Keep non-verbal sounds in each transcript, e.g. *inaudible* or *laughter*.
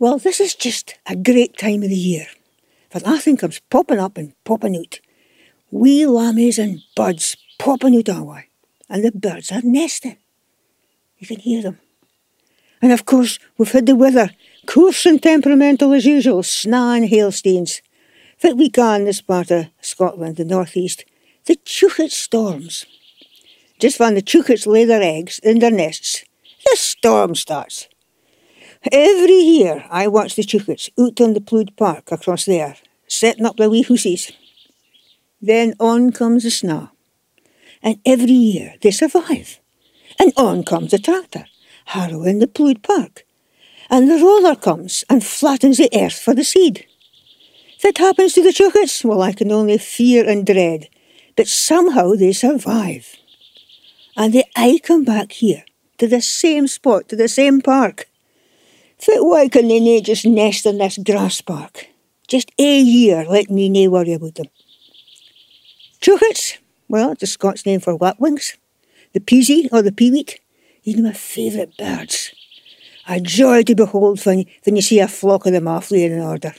Well, this is just a great time of the year, for nothing comes popping up and popping out. Wee lammies and buds popping out our way, and the birds are nesting. You can hear them. And of course, we've had the weather, coarse and temperamental as usual, snaw and hailstones. That we in this part of Scotland, the northeast, the chouchet storms. Just when the chouchets lay their eggs in their nests, the storm starts. Every year I watch the chouchets out on the Plood Park across there, setting up their wee hoosies. Then on comes the snaw. And every year they survive. And on comes the tractor, harrowing the Plood Park. And the roller comes and flattens the earth for the seed. If it happens to the chouchets, well, I can only fear and dread. But somehow they survive. And they aye come back here, to the same spot, to the same park. Fit why can they nae just nest in this grass park? Just a year, let me nae worry about them. Chouchets, well, it's a Scots name for lapwings. The peasy or the peeweet, these are my favourite birds. A joy to behold when, when you see a flock of them off in order.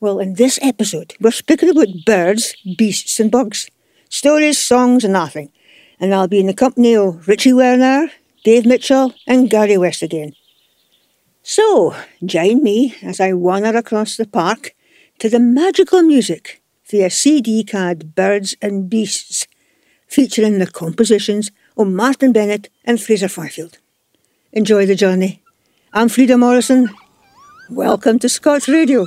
Well, in this episode, we're speaking about birds, beasts, and bugs. Stories, songs, and nothing. And I'll be in the company of Richie Werner, Dave Mitchell, and Gary West again. So, join me as I wander across the park to the magical music via CD card Birds and Beasts, featuring the compositions of Martin Bennett and Fraser Fifield. Enjoy the journey. I'm Frieda Morrison. Welcome to Scots Radio.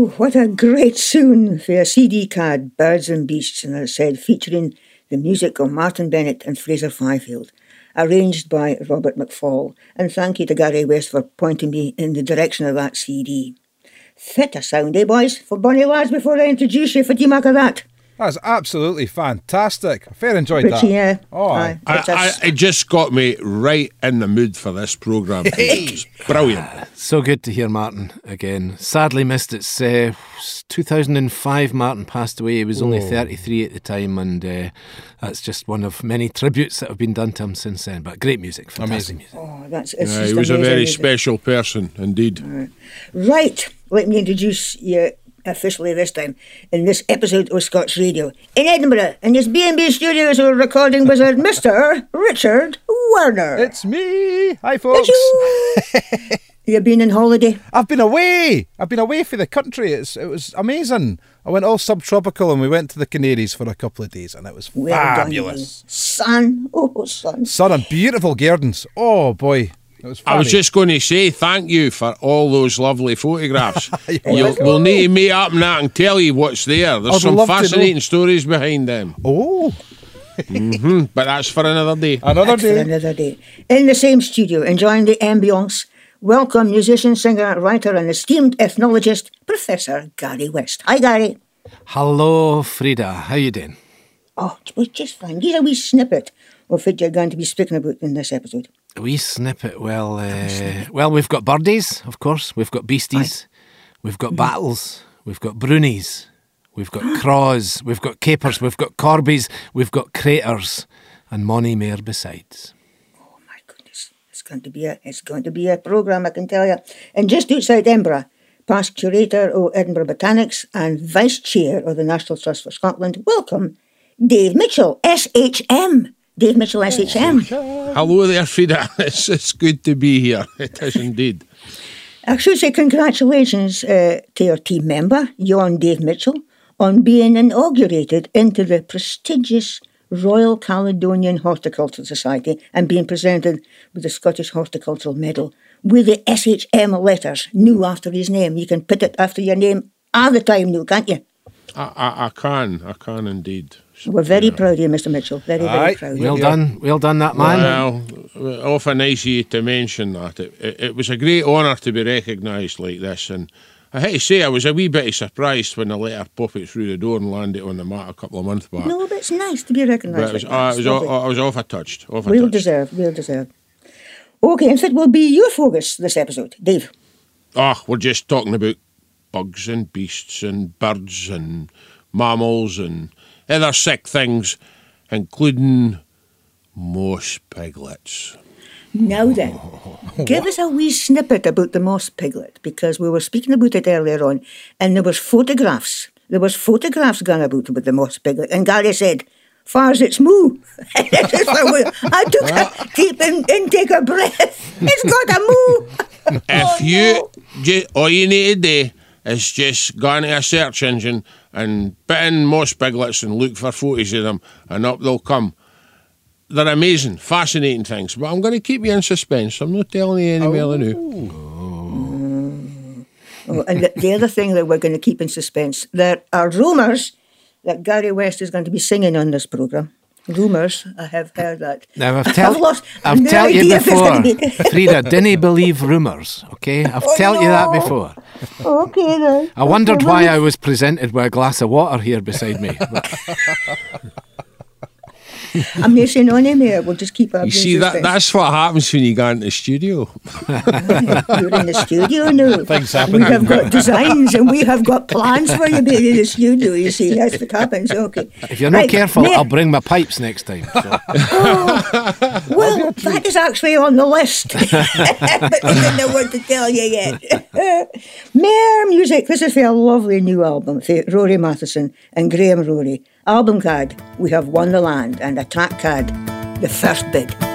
What a great tune for a CD card, Birds and Beasts, and as I said, featuring the music of Martin Bennett and Fraser Fifield, arranged by Robert McFall. And thank you to Gary West for pointing me in the direction of that CD. Fit a sound, eh, boys? For Bonnie Lads before I introduce you, for make of that? That's absolutely fantastic. I fair enjoyed Richie, that. yeah. Oh, Aye. aye. I, It's a I, s- it just got me right in the mood for this programme. *laughs* Brilliant. So good to hear Martin again. Sadly missed it. Uh, 2005, Martin passed away. He was only 33 at the time, and uh, that's just one of many *laughs* tributes that have been done to him since then. But great music, fantastic Amazing. music. Oh, that's it's Yeah, just he was a very isn't it? special person indeed. Right, let me introduce you officially this time in this episode of Scots Radio. In Edinburgh, in his B&B studios, we're recording wizard Mr. Richard Werner. It's me. Hi, folks. Achoo! *laughs* You've been on holiday? I've been away. I've been away for the country. It's it was amazing. I went all subtropical and we went to the Canaries for a couple of days and it was fabulous. you. Son, oh son. Sun and beautiful gardens. Oh boy, was. I was just going to say thank you for all those lovely photographs. *laughs* You're You'll, we'll need to meet up and that and tell you what's there. There's I'd some love to know. fascinating stories behind them. Oh, hmm But that's for another day. another That's for day. another day. In the same studio, enjoying the ambience, welcome musician, singer, writer, and esteemed ethnologist, Professor Gary West. Hi, Gary. Hello, Frieda. How you doing? Oh, it was just fine. Here's a wee snippet of what you're going to be speaking about in this episode. Wee snippet. Well, uh, well, we've got birdies, of course. We've got beasties. We've got battles. We've got brunies. We've got *gasps* craws. We've got capers. We've got corbies. We've got craters, and mony mair besides. Oh my goodness, it's going to be a it's going to be a program, I can tell you. And just outside Edinburgh, past curator of Edinburgh Botanics and vice chair of the National Trust for Scotland, welcome Dave Mitchell, SHM. Dave Mitchell, SHM. Hello there, Frieda. *laughs* It's, it's good to be here. *laughs* It is indeed. I should say congratulations uh, to your team member, John Dave Mitchell, on being inaugurated into the prestigious Royal Caledonian Horticultural Society and being presented with the Scottish Horticultural Medal with the SHM letters, new after his name. You can put it after your name all the time now, can't you? I, I, I can. I can indeed. We're very proud of you, Mr. Mitchell. Very, very Aye. proud. Well Yeah. done, well done, that man. Well, often nice of you to mention that. It, it, it was a great honour to be recognised like this, and I hate to say I was a wee bit surprised when the letter popped it through the door and landed on the mat a couple of months back. No, but it's nice to be recognised. but it was, like uh, was, It's. I was off a touched. Off a Well touched. deserved, well deserved. Okay, and so it will be your focus this episode, Dave. Ah, we're just talking about bugs and beasts and birds and mammals and other sick things, including moss piglets. Now then, *laughs* give us a wee snippet about the moss piglet because we were speaking about it earlier on, and there was photographs. There was photographs going about about the moss piglet, and Gary said, "Far as its moo." *laughs* This is where we- I took a deep in, intake of breath. It's got a moo. If *laughs* oh, you, ju- all you need to do is just go into a search engine and put in moss piglets and look for photos of them, and up they'll come. They're amazing, fascinating things. But I'm going to keep you in suspense. I'm not telling you any more than now. Oh. oh, and the, the other thing that we're going to keep in suspense, there are rumours that Gary West is going to be singing on this programme. Rumours, I have heard that. Now I've tell, lost I've no tell you idea if it's before, Frida, didn't believe rumours. Okay, I've Oh, tell you that before. Okay then. I wondered why I was presented with a glass of water here beside me. *laughs* But *laughs* I'm not saying on him here. We'll just keep our You see, that that's what happens when you go into the studio. *laughs* You're in the studio now. Things happen. We have got designs and we have got plans for you being in the studio. You see, that's what happens. Okay. if you're not Right, careful, Mayor- I'll bring my pipes next time. So. *laughs* Oh, well, that is actually on the list, but I didn't know what to tell you yet. Mere music. This is for a lovely new album for Rory Matheson and Graham Rory. Album card, We Have Won the Land, and a track card, The First Bid.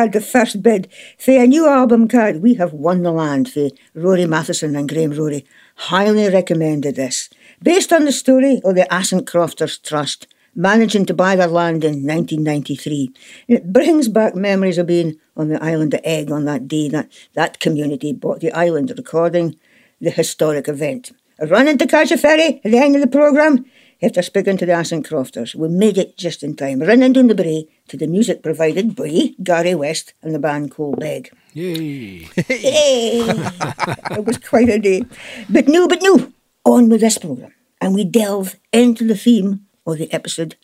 A card, the first bid. For a new album card, we have won the land for Rory Matheson and Graham Rory. Highly recommended this. Based on the story of the Assynt Crofters Trust, managing to buy their land in 1993. It brings back memories of being on the island of Eigg on that day that that community bought the island, recording the historic event. Running to catch a ferry at the end of the programme after speaking to the Assynt Crofters. We made it just in time, running down the brae to the music provided by Gary West and the band Ceolbeg. Yay. Hey! *laughs* it was quite a day. But no, but no, on with this programme. And we delve into the theme of the episode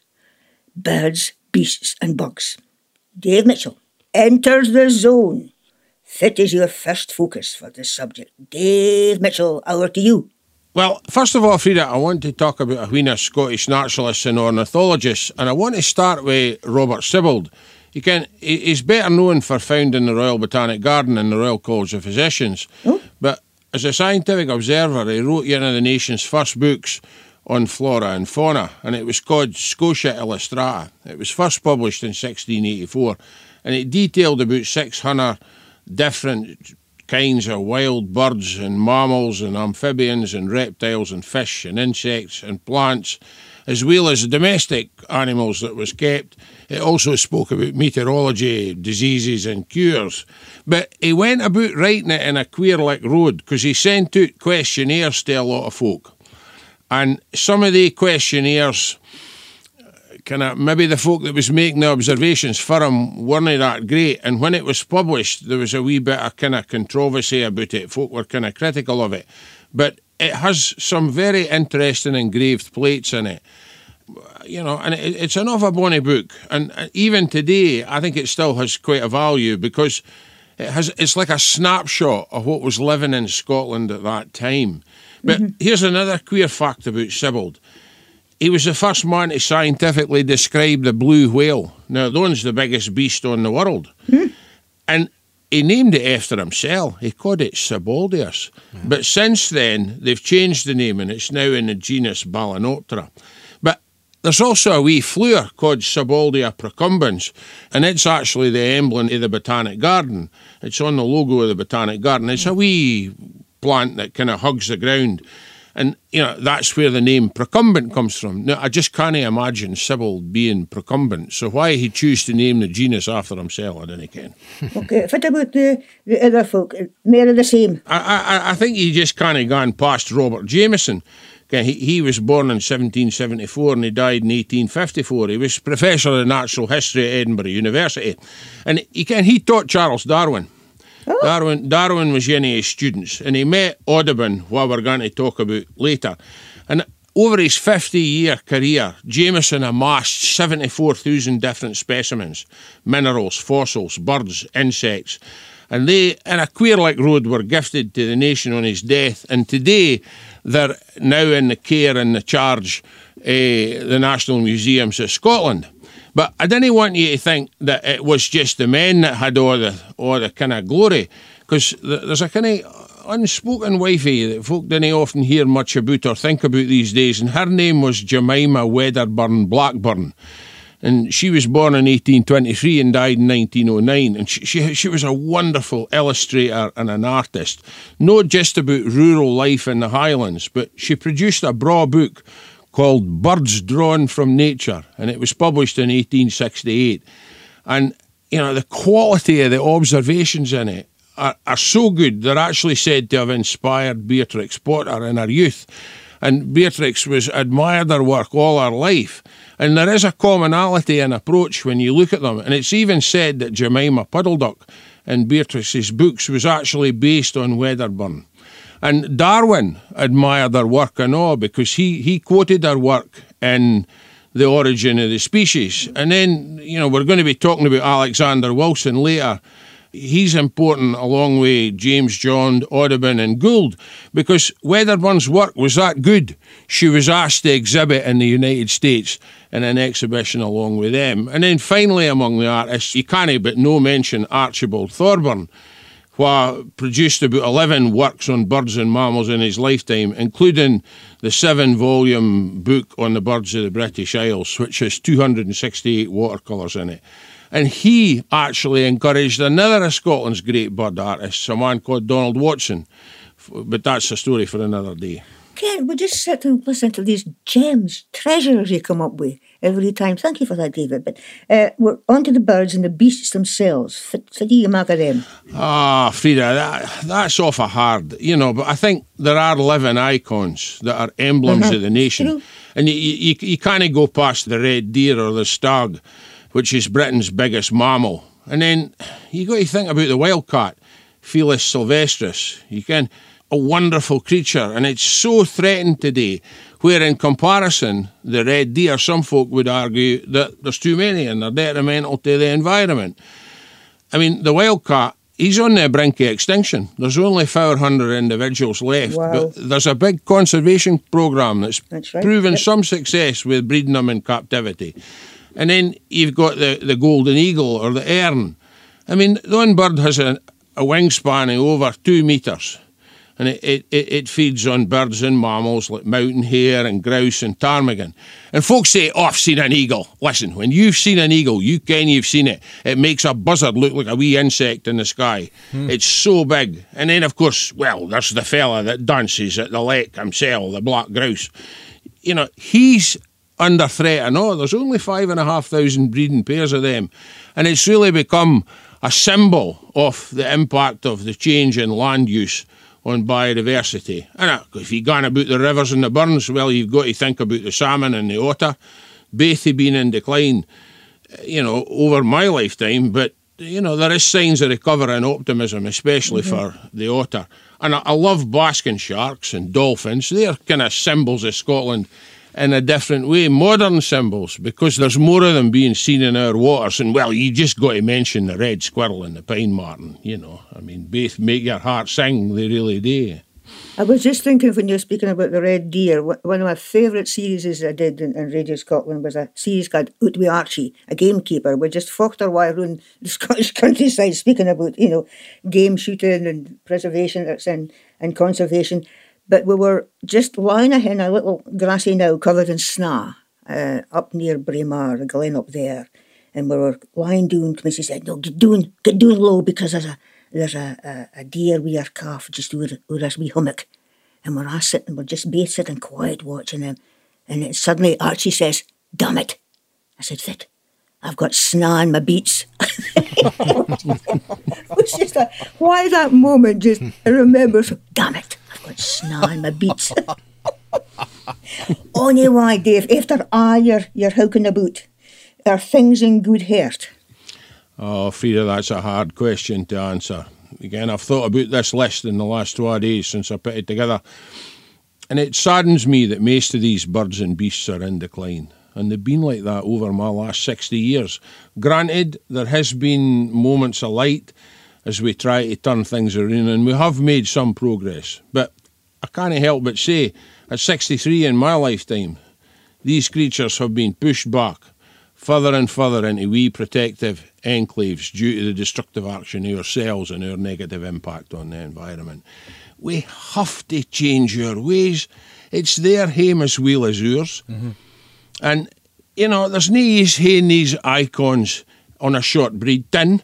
Birds, Beasts and Bugs. Dave Mitchell enters the zone. Fit is your first focus for this subject. Dave Mitchell, over to you. Well, first of all, Frieda, I want to talk about a wheen of Scottish naturalists and ornithologists, and I want to start with Robert Sibbald. He can, he's better known for founding the Royal Botanic Garden and the Royal College of Physicians, Oh. but as a scientific observer, he wrote one of the nation's first books on flora and fauna, and it was called Scotia Illustrata. It was first published in 1684, and it detailed about 600 different kinds of wild birds and mammals and amphibians and reptiles and fish and insects and plants, as well as domestic animals that was kept. It also spoke about meteorology, diseases and cures. But he went about writing it in a queer like road because he sent out questionnaires to a lot of folk. And some of the questionnaires kind of maybe the folk that was making the observations for him weren't that great. And when it was published, there was a wee bit of kind of controversy about it. Folk were kind of critical of it, but it has some very interesting engraved plates in it. You know, and it, it's an a bonny book. And even today, I think it still has quite a value because it has. It's like a snapshot of what was living in Scotland at that time. But mm-hmm. here's another queer fact about Sibbald. He was the first man to scientifically describe the blue whale. Now, that one's the biggest beast on the world. Hmm. And he named it after himself. He called it Sibbaldius. But since then, they've changed the name and it's now in the genus Balaenoptera. But there's also a wee fleur called Sibbaldia procumbens, and it's actually the emblem of the Botanic Garden. It's on the logo of the Botanic Garden. It's a wee plant that kind of hugs the ground. And, you know, that's where the name procumbent comes from. Now, I just can't imagine Sibbald being procumbent. So why he choose to name the genus after himself, I don't ken. Okay, what about the, the other folk? More of the same. I, I, I think he just kind of gone past Robert Jameson. Okay, He, he was born in 1774 and he died in 1854. He was Professor of Natural History at Edinburgh University. And he, can, he taught Charles Darwin. Oh. Darwin Darwin was one of his students, and he met Audubon, what we're going to talk about later. And over his 50 year career, Jameson amassed 74,000 different specimens minerals, fossils, birds, insects. And they, in a queer like road, were gifted to the nation on his death. And today, they're now in the care and the charge of the National Museums of Scotland. But I didn't want you to think that it was just the men that had all the all the kind of glory, because there's a kind of unspoken wifey that folk didn't often hear much about or think about these days, and her name was Jemima Wedderburn Blackburn. And she was born in 1823 and died in 1909. And she, she, she was a wonderful illustrator and an artist, not just about rural life in the Highlands, but she produced a braw book called Birds Drawn from Nature, and it was published in 1868. And, you know, the quality of the observations in it are, are so good, they're actually said to have inspired Beatrix Potter in her youth. And Beatrix was admired her work all her life. And there is a commonality in approach when you look at them. And it's even said that Jemima Puddleduck in Beatrix's books was actually based on Wedderburn. And Darwin admired her work and all because he, he quoted her work in The Origin of the Species. And then, you know, we're going to be talking about Alexander Wilson later. He's important along with James John, Audubon, and Gould because Wedderburn's work was that good. She was asked to exhibit in the United States in an exhibition along with them. And then finally, among the artists, you can't but no mention Archibald Thorburn produced about 11 works on birds and mammals in his lifetime, including the seven volume book on the birds of the British Isles, which has 268 watercolours in it. And he actually encouraged another of Scotland's great bird artists, a man called Donald Watson. But that's a story for another day. Ken, we just sit and listen to these gems, treasures you come up with every time. Thank you for that, David. But uh, we're on to the birds and the beasts themselves. What do you make them? Ah, Frieda, that, that's awful hard, you know. But I think there are living icons that are emblems Uh-huh. of the nation, True. and you, you, you can't go past the red deer or the stag, which is Britain's biggest mammal. And then you got to think about the wildcat, Felis silvestris. You can a wonderful creature, and it's so threatened today. Where in comparison, the red deer, some folk would argue that there's too many and they're detrimental to the environment. I mean, the wildcat, he's on the brink of extinction. There's only 400 individuals left, Wow. but there's a big conservation programme that's, That's right, proven yep. some success with breeding them in captivity. And then you've got the, the golden eagle or the ern. I mean, the one bird has a, a wingspan of over two metres. And it, it, it feeds on birds and mammals like mountain hare and grouse and ptarmigan. And folks say, oh, I've seen an eagle. Listen, when you've seen an eagle, you can you've seen it. It makes a buzzard look like a wee insect in the sky. Hmm. It's so big. And then, of course, well, there's the fella that dances at the lake himself, the black grouse. You know, he's under threat. I know there's only five and a half thousand breeding pairs of them. And it's really become a symbol of the impact of the change in land use on biodiversity. And uh, if you're going about the rivers and the burns, well, you've got to think about the salmon and the otter. Both have been in decline, uh, you know, over my lifetime, but, you know, there is signs of recovery and optimism, especially for the otter. And I, I love basking sharks and dolphins. They're kind of symbols of Scotland in a different way, modern symbols, because there's more of them being seen in our waters. And well, you just got to mention the red squirrel and the pine marten, you know. I mean, both make your heart sing, they really do. I was just thinking when you were speaking about the red deer, one of my favourite series I did in, Radio Scotland was a series called Out with Archie, a gamekeeper. We just fucked our around *laughs* the Scottish countryside speaking about, you know, game shooting and preservation that's in, and conservation. But we were just lying ahead in a little grassy knoll covered in snaw uh, up near Braemar, the glen up there. And we were lying down, she said, no, get down, get down low because there's a there's a, a, a deer with our calf just over, over us wee hummock. And we're all sitting, we're just both sitting quiet watching them. And then suddenly Archie says, damn it. I said, Fit, I've got snaw in my beats. *laughs* it's just like, why that moment just, I remember, so, damn it, got my beats. Only why, Dave, after all you're, you're hooking about, are things in good heart? Oh, Frieda, that's a hard question to answer. Again, I've thought about this list in the last two days since I put it together. And it saddens me that most of these birds and beasts are in decline. And they've been like that over my last 60 years. Granted, there has been moments of light as we try to turn things around, and we have made some progress. But I can't help but say, at 63 in my lifetime, these creatures have been pushed back further and further into wee protective enclaves due to the destructive action of ourselves and our negative impact on the environment. We have to change our ways. It's their home as well as ours. Mm-hmm. And, you know, there's no use having these icons on a short breed tin.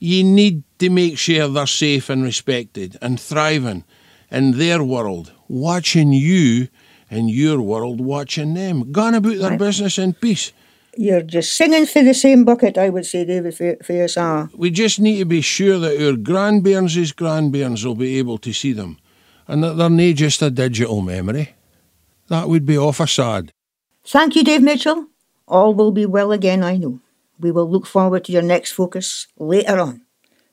You need to make sure they're safe and respected and thriving in their world, watching you and your world watching them, going about their business in peace. You're just singing for the same bucket, I would say, David, for, for all. We just need to be sure that our grandbairns' grandbairns will be able to see them and that they're not just a digital memory. That would be awful sad. Thank you, Dave Mitchell. All will be well again, I know. We will look forward to your next focus later on.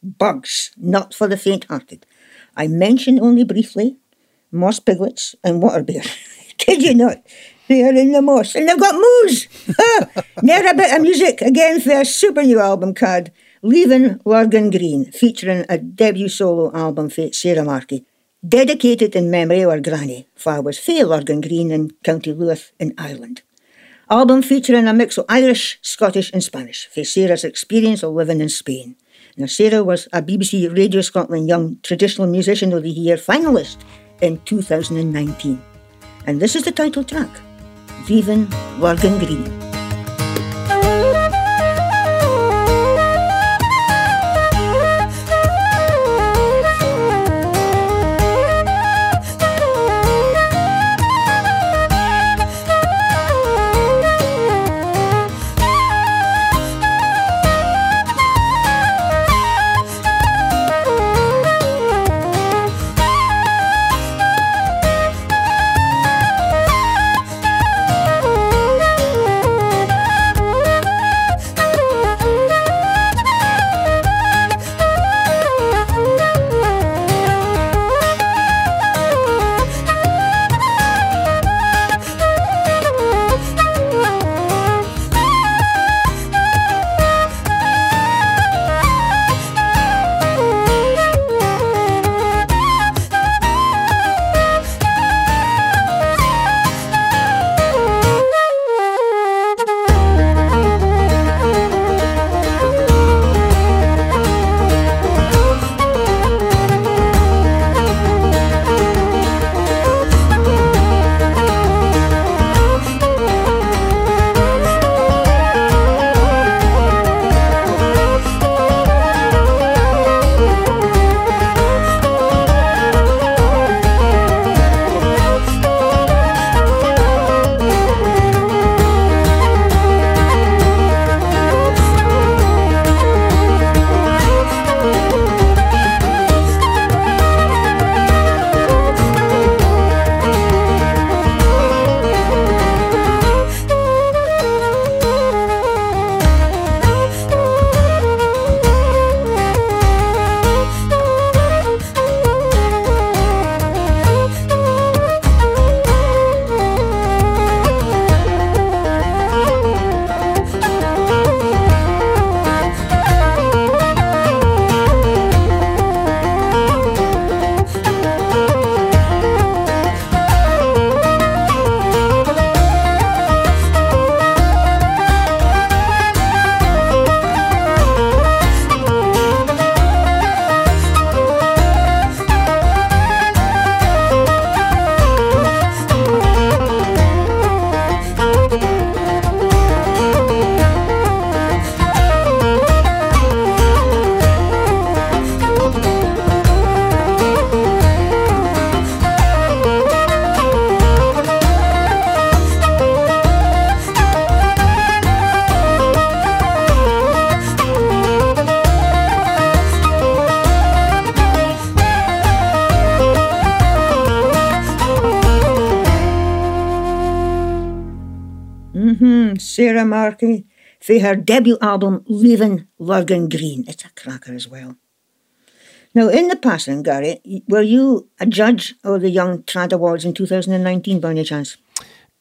Bugs, not for the faint-hearted. I mention only briefly moss piglets and water bear. *laughs* Kid you not? They are in the moss and they've got moose. *laughs* Ah, Near a bit of music again for a super new album called Leaving Lurgan Green, featuring a debut solo album for Sarah Markey, dedicated in memory of our granny, for I was Lurgan Green in County Louth in Ireland. Album featuring a mix of Irish, Scottish, and Spanish for Sarah's experience of living in Spain. Now, Sarah was a BBC Radio Scotland Young Traditional Musician of the Year finalist in 2019. And this is the title track, Viven Lurgan Green. Markey for her debut album Leaving Lurgan Green. It's a cracker as well. Now, in the passing, Gary, were you a judge of the Young Trad Awards in 2019 by any chance?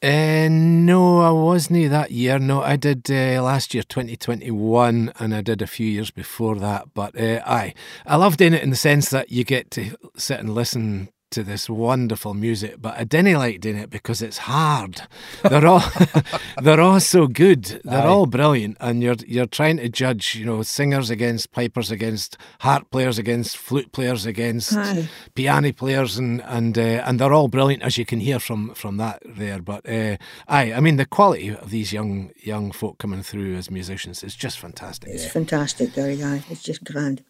Uh, no, I wasn't that year. No, I did uh, last year, 2021, and I did a few years before that. But uh, aye, I loved doing it in the sense that you get to sit and listen to this wonderful music, but I didn't like doing it because it's hard. They're all *laughs* they're all so good. They're Aye. all brilliant, and you're you're trying to judge, you know, singers against pipers against harp players against flute players against Aye. piano players, and and uh, and they're all brilliant as you can hear from from that there. But uh, aye, I mean the quality of these young young folk coming through as musicians is just fantastic. It's yeah. fantastic, Gary. Aye, it's just grand.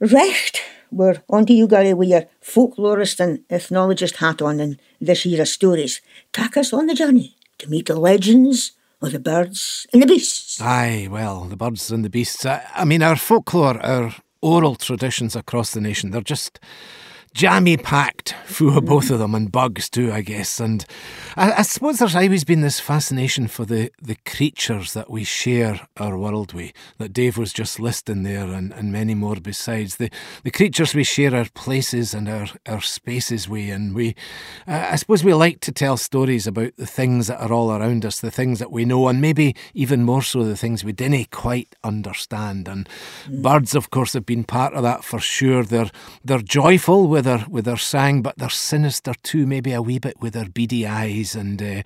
Recht we're on to you, Gary, with your folklorist and ethnologist hat on and this year of stories. Take us on the journey to meet the legends of the birds and the beasts. Aye, well, the birds and the beasts. I, I mean, our folklore, our oral traditions across the nation, they're just jammy packed *laughs* full of both of them and bugs too, I guess. And I, I, suppose there's always been this fascination for the, the creatures that we share our world with, that Dave was just listing there and, and many more besides. The the creatures we share our places and our, our spaces with. And we, uh, I suppose we like to tell stories about the things that are all around us, the things that we know, and maybe even more so the things we didn't quite understand. And mm. birds, of course, have been part of that for sure. They're, they're joyful with with their with their sang, but they're sinister too, maybe a wee bit with their beady eyes. And uh,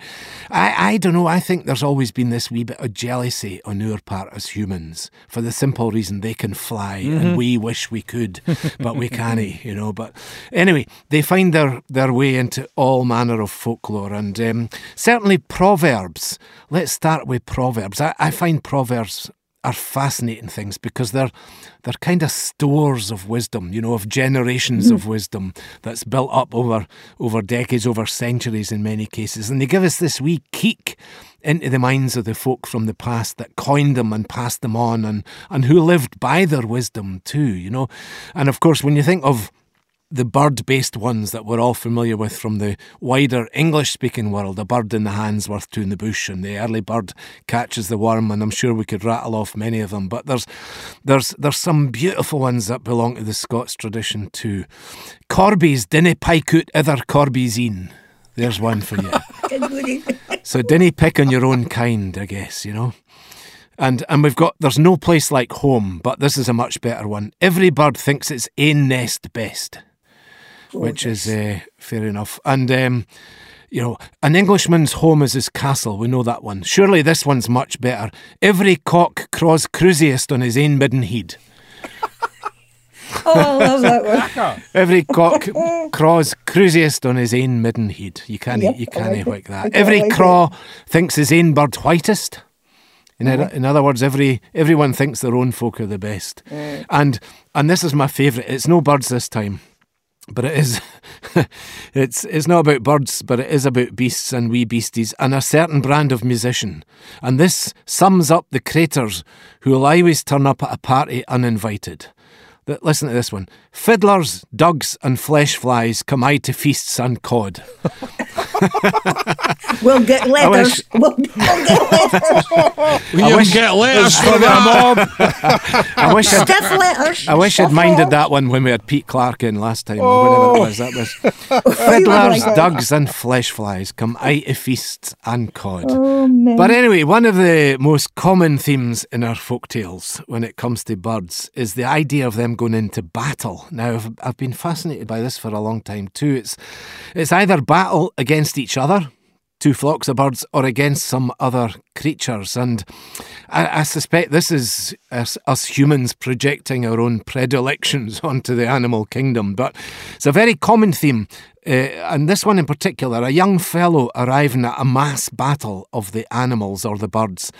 I I don't know. I think there's always been this wee bit of jealousy on our part as humans, for the simple reason they can fly and we wish we could, but we can't. *laughs* You know. But anyway, they find their their way into all manner of folklore, and um, certainly proverbs. Let's start with proverbs. I, I find proverbs are fascinating things because they're they're kind of stores of wisdom, you know, of generations hmm. of wisdom that's built up over over decades, over centuries in many cases. And they give us this wee keek into the minds of the folk from the past that coined them and passed them on and, and who lived by their wisdom too, you know. And of course when you think of the bird based ones that we're all familiar with from the wider English speaking world. A bird in the hand's worth two in the bush, and the early bird catches the worm, and I'm sure we could rattle off many of them. But there's there's there's some beautiful ones that belong to the Scots tradition too. Corbies dinna pike out other corbies in. There's one for you. *laughs* so dinna pick on your own kind, I guess, you know. And and we've got there's no place like home, but this is a much better one. Every bird thinks its ain nest best which is uh, fair enough. And um, you know, an Englishman's home is his castle. We know that one. Surely this one's much better. Every cock craws cruisiest on his ain midden heed. *laughs* Oh, I love that one. Every cock *laughs* craws cruisiest on his ain midden heed. You can't Yep, you can't like like that. Every like it. thinks his ain bird whitest. In, other, in other words, every everyone thinks their own folk are the best. And and this is my favourite. It's no birds this time. But it is, *laughs* it's it's not about birds, but it is about beasts and wee beasties and a certain brand of musician. And this sums up the craters who will always turn up at a party uninvited. Th- Listen to this one: fiddlers, dugs, and flesh flies come aye to feasts and cod. *laughs* *laughs* We'll get letters. We'll, we'll get letters. You wish- get letters For for that. mob. *laughs* I wish I'd, Stiff letters. I wish I'd minded letters. that one when we had Pete Clark in last time, or whatever it was. That was oh, fiddlers, like dugs, and flesh flies come aye to feasts and cod. Oh. But anyway, one of the most common themes in our folk tales when it comes to birds is the idea of them going into battle. Now, I've, I've been fascinated by this for a long time too. It's it's either battle against each other, two flocks of birds, or against some other creatures. And I, I suspect this is us, us humans projecting our own predilections *laughs* onto the animal kingdom. But it's a very common theme. Uh, and this one in particular, a young fellow arriving at a mass battle of the animals or the birds,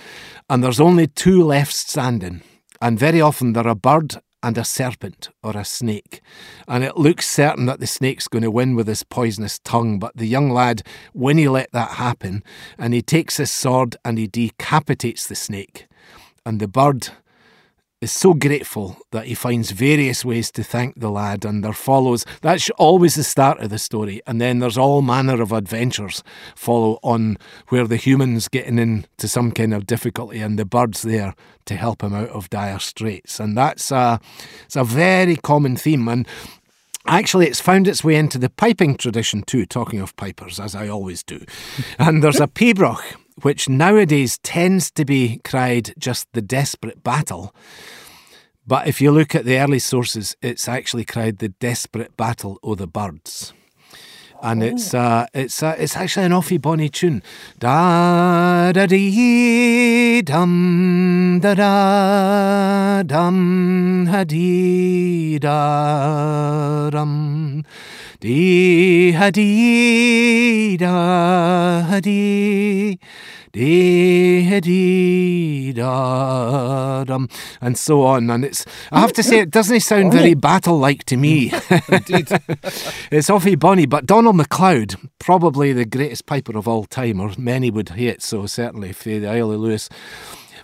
and there's only two left standing. And very often they're a bird and a serpent or a snake. And it looks certain that the snake's going to win with his poisonous tongue. But the young lad, when he let that happen, and he takes his sword and he decapitates the snake. And the bird is so grateful that he finds various ways to thank the lad, and there follows that's always the start of the story, and then there's all manner of adventures follow on where the humans getting into some kind of difficulty, and the bird's there to help him out of dire straits, and that's a it's a very common theme, and Actually, it's found its way into the piping tradition too, talking of pipers, as I always do. And there's a *laughs* pibroch, which nowadays tends to be cried just the desperate battle. But if you look at the early sources, it's actually cried the desperate battle o' the birds. And it's uh, it's uh, it's actually an awfully bonny tune. Da da dee dum da da dum ha dee da dum dee ha dee da ha dee dee ha dee da dum and so on. And it's I have to say it doesn't sound very oh. battle like to me. Indeed. *laughs* *laughs* it's awfully bonny, but Donald MacLeod, probably the greatest piper of all time, or many would hate so certainly for the Isle of Lewis.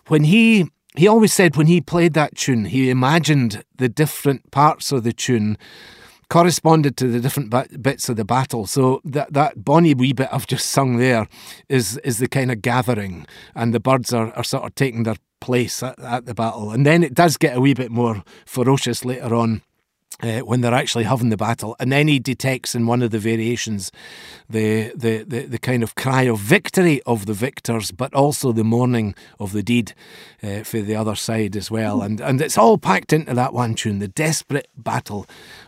When he he always said when he played that tune, he imagined the different parts of the tune corresponded to the different bit, bits of the battle. So that that bonny wee bit I've just sung there is is the kind of gathering, and the birds are, are sort of taking their place at, at the battle. And then it does get a wee bit more ferocious later on uh, when they're actually having the battle, and then he detects in one of the variations the, the the the kind of cry of victory of the victors, but also the mourning of the deed uh, for the other side as well, and and it's all packed into that one tune, the desperate battle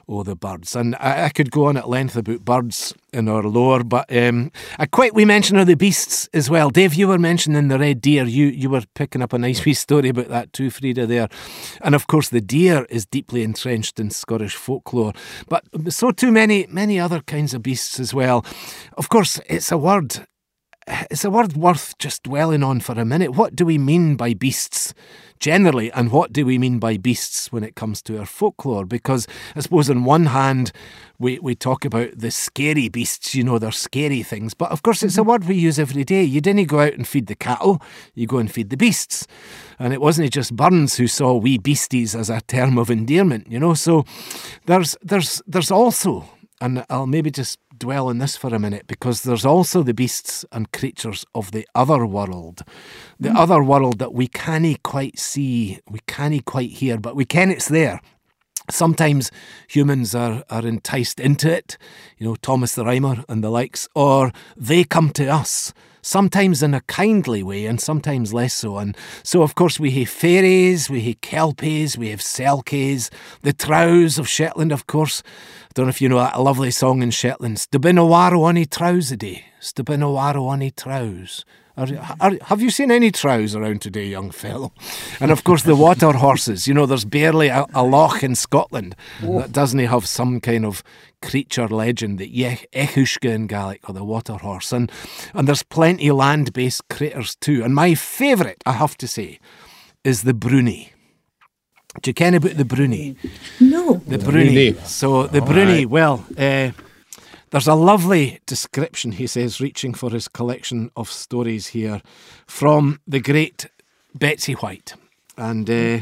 o' the birds, and I, I could go on at length about birds in our lore, but um, I quite we mention of the beasts as well. Dave, you were mentioning the red deer. You you were picking up a nice wee story about that too, Frieda. There, and of course the deer is deeply entrenched in Scottish folklore, but so too many many other kinds of beasts as well. Of course, it's a word. It's a word worth just dwelling on for a minute. What do we mean by beasts? Generally, and what do we mean by beasts when it comes to our folklore? Because I suppose, on one hand, we, we talk about the scary beasts, you know, they're scary things, but of course, it's a mm-hmm. word we use every day. You didn't go out and feed the cattle, you go and feed the beasts. And it wasn't just Burns who saw wee beasties as a term of endearment, you know. So there's there's there's also, and I'll maybe just dwell on this for a minute because there's also the beasts and creatures of the other world. The mm. other world that we can't quite see, we can't quite hear, but we can it's there. Sometimes humans are, are enticed into it, you know, Thomas the Rhymer and the likes, or they come to us sometimes in a kindly way and sometimes less so. And so, of course, we have fairies, we have kelpies, we have selkies, the trows of Shetland, of course. I don't know if you know that lovely song in Shetland, Stubinawaro on trows a day, Stubinawaro on trows. Are, are, have you seen any trows around today, young fellow? And of course, the water horses. You know, there's barely a, a loch in Scotland that doesn't have some kind of creature legend, the each-uisge in Gaelic, or the water horse. And, and there's plenty land based critters too. And my favourite, I have to say, is the Bruni. Do you ken about the Bruni? No. The Bruni. So the Bruni, well, uh, there's a lovely description, he says, reaching for his collection of stories here from the great Betsy Whyte. And uh,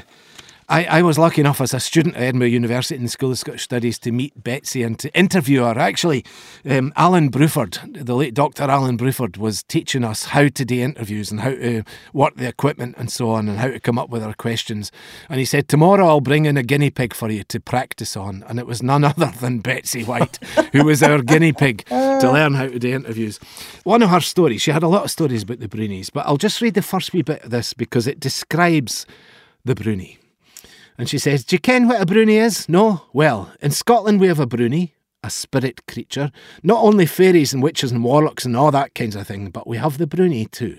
I, I was lucky enough as a student at Edinburgh University in the School of Scottish Studies to meet Betsy and to interview her. Actually, um, Alan Bruford, the late Dr. Alan Bruford, was teaching us how to do interviews and how to work the equipment and so on and how to come up with our questions. And he said, Tomorrow I'll bring in a guinea pig for you to practice on. And it was none *laughs* other than Betsy Whyte, who was our guinea pig to *laughs* learn how to do interviews. One of her stories, she had a lot of stories about the Brunies, but I'll just read the first wee bit of this because it describes the Bruni. And she says, Do you ken what a bruni is? No? Well, in Scotland we have a bruni, a spirit creature. Not only fairies and witches and warlocks and all that kinds of thing, but we have the bruni too.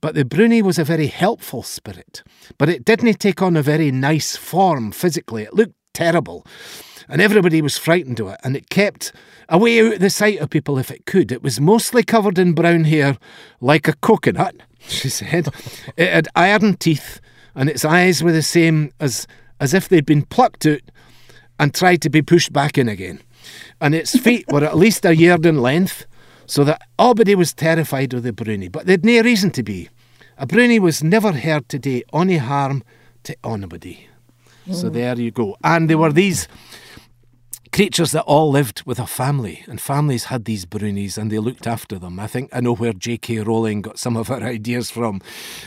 But the bruni was a very helpful spirit. But it didn't take on a very nice form physically. It looked terrible. And everybody was frightened of it, and it kept away out of the sight of people if it could. It was mostly covered in brown hair, like a coconut, *laughs* she said. it had iron teeth, and its eyes were the same as as if they'd been plucked out and tried to be pushed back in again. And its *laughs* feet were at least a yard in length, so that everybody was terrified of the bruni, but they'd no reason to be. A bruni was never heard to do any harm to anybody. Mm. So there you go. And there were these creatures that all lived with a family, and families had these brunies and they looked after them. I think I know where J.K. Rowling got some of her *laughs* ideas from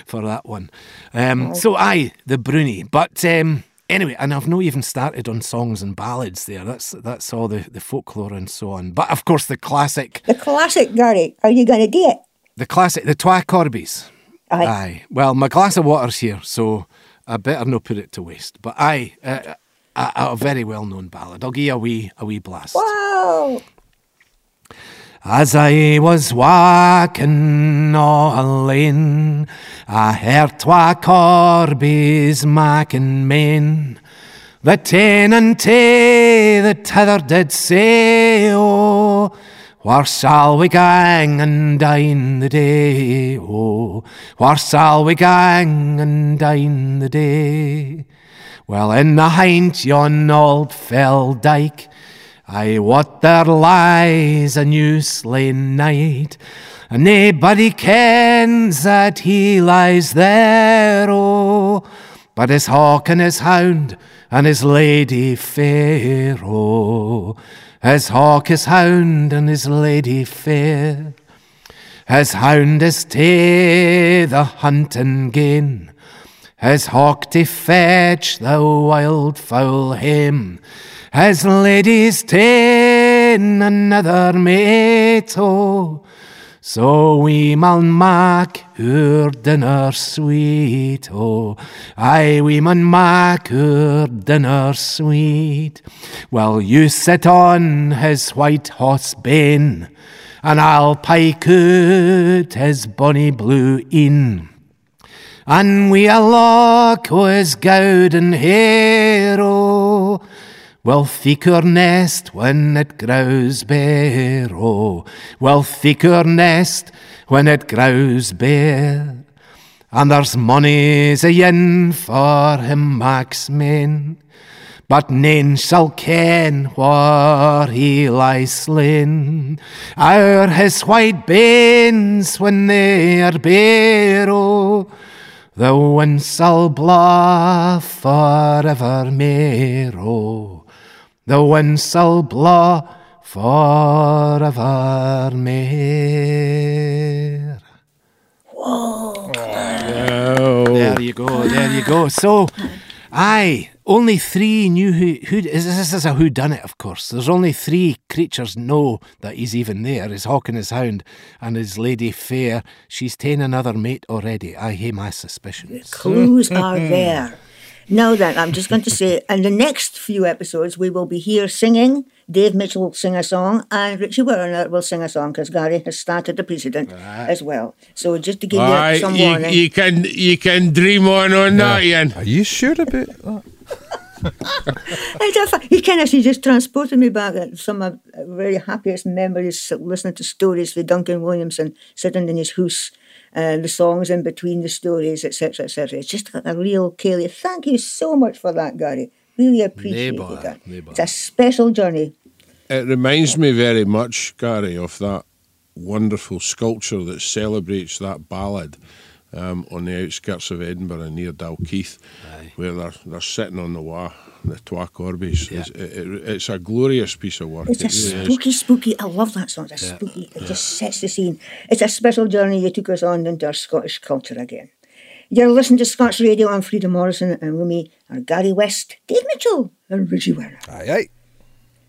for that one. Um, so, aye, the bruni. But um, Anyway, and I've not even started on songs and ballads there. That's that's all the, the folklore and so on. But of course, the classic. The classic, Gary. Are you going to do it? The classic, the Twa Corbies. Aye. aye. Well, my glass of water's here, so I better not put it to waste. But aye, uh, a, a, very well known ballad. I'll give you a wee, a wee blast. Wow. As I was walking a lane, I heard twa corbies making men. The ten and tay the tether did say, oh, where shall we gang and dine the day? Oh, where shall we gang and dine the day? Well, in the hind yon old fell dyke, I wot there lies a new slain knight, and naebody kens that he lies there, oh, but his hawk and his hound and his lady fair, oh, his hawk, his hound and his lady fair. His hound is tae the hunting gain, his hawk to fetch the wild fowl hame, his ladies ta'en another mate. So we maun mak our dinner sweet, oh, aye, we maun mak our dinner sweet. Well, you sit on his white horse bane, and I'll pike out his bonny blue in. And we a lock o' his gowden hair, oh, We'll thick nest when it grows bare, oh, we'll thick nest when it grows bare. And there's money's a yen for him Max but nane shall ken where he lies slain. Our his white banes when they are bare, oh, the wind shall blaw forevermore, oh the wind shall blaw forevermore. There you go, there you go. So, aye, only three knew who, who this is a who done it, of course. There's only three creatures know that he's even there. His hawk and his hound and his lady fair. She's ta'en another mate already. I hear my suspicions. Clues are there. *laughs* Now then, I'm just going to say, in the next few episodes, we will be here singing. Dave Mitchell will sing a song, and Richie Werner will sing a song because Gary has started the precedent as well. So just to give Aye, you some you, warning. you can you can dream on on that, Ian. Are you sure about that? *laughs* It's a fa- He kind of she just transported me back to some of the very happiest memories listening to stories with Duncan Williamson sitting in his house, uh, the songs in between the stories, etc., etc. It's just got a real Kelly. Thank you so much for that, Gary. Really appreciate bother, that. nae It's a special journey. It reminds me very much, Gary, of that wonderful sculpture that celebrates that ballad um, on the outskirts of Edinburgh near Dalkeith, where they're, they're sitting on the wa, the Twa Corbies. It's, it, it- it's a glorious piece of work. It's a It really is. spooky, spooky. I love that song. It's a spooky. It just sets the scene. It's a special journey you took us on into our Scottish culture again. You're listening to Scots Radio. I'm Frieda Morrison, and with me are Gary West, Dave Mitchell, and Richie Werner. Aye, aye.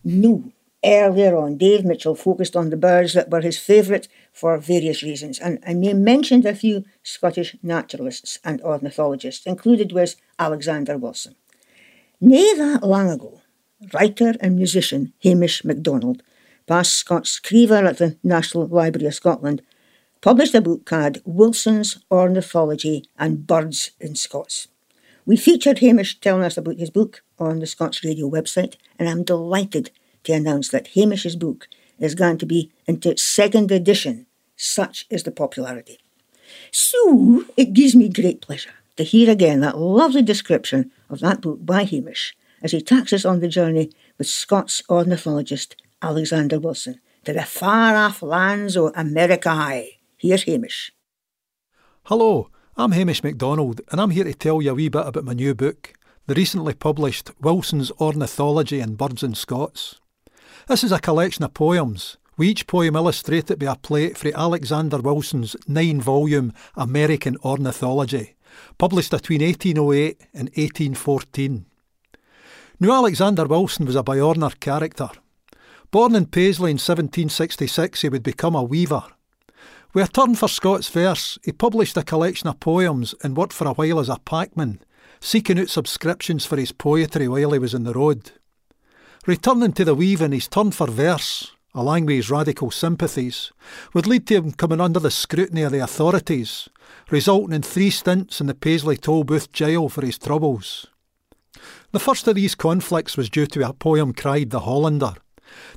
No. Earlier on, Dave Mitchell focused on the birds that were his favourite for various reasons, and I may mentioned a few Scottish naturalists and ornithologists, included was Alexander Wilson. Nae that long ago, writer and musician Hamish MacDonald, past Scots Scriever at the National Library of Scotland, published a book called Wilson's Ornithology and Birds in Scots. We featured Hamish telling us about his book on the Scots Radio website, and I'm delighted to announce that Hamish's book is going to be into its second edition. Such is the popularity. So it gives me great pleasure to hear again that lovely description of that book by Hamish as he takes us on the journey with Scots ornithologist Alexander Wilson to the far off lands of America. Here's Hamish. Hello, I'm Hamish MacDonald, and I'm here to tell you a wee bit about my new book, the recently published Wilson's Ornithology and Birds in Scots. This is a collection of poems, with each poem illustrated by a plate from Alexander Wilson's nine volume American Ornithology, published between 1808 and 1814. Now, Alexander Wilson was a Bjornar character. Born in Paisley in 1766, he would become a weaver. With a turn for Scots verse, he published a collection of poems and worked for a while as a packman, seeking out subscriptions for his poetry while he was on the road. Returning to the weaving, his turn for verse, along with his radical sympathies, would lead to him coming under the scrutiny of the authorities, resulting in three stints in the Paisley Toll Booth jail for his troubles. The first of these conflicts was due to a poem cried The Hollander,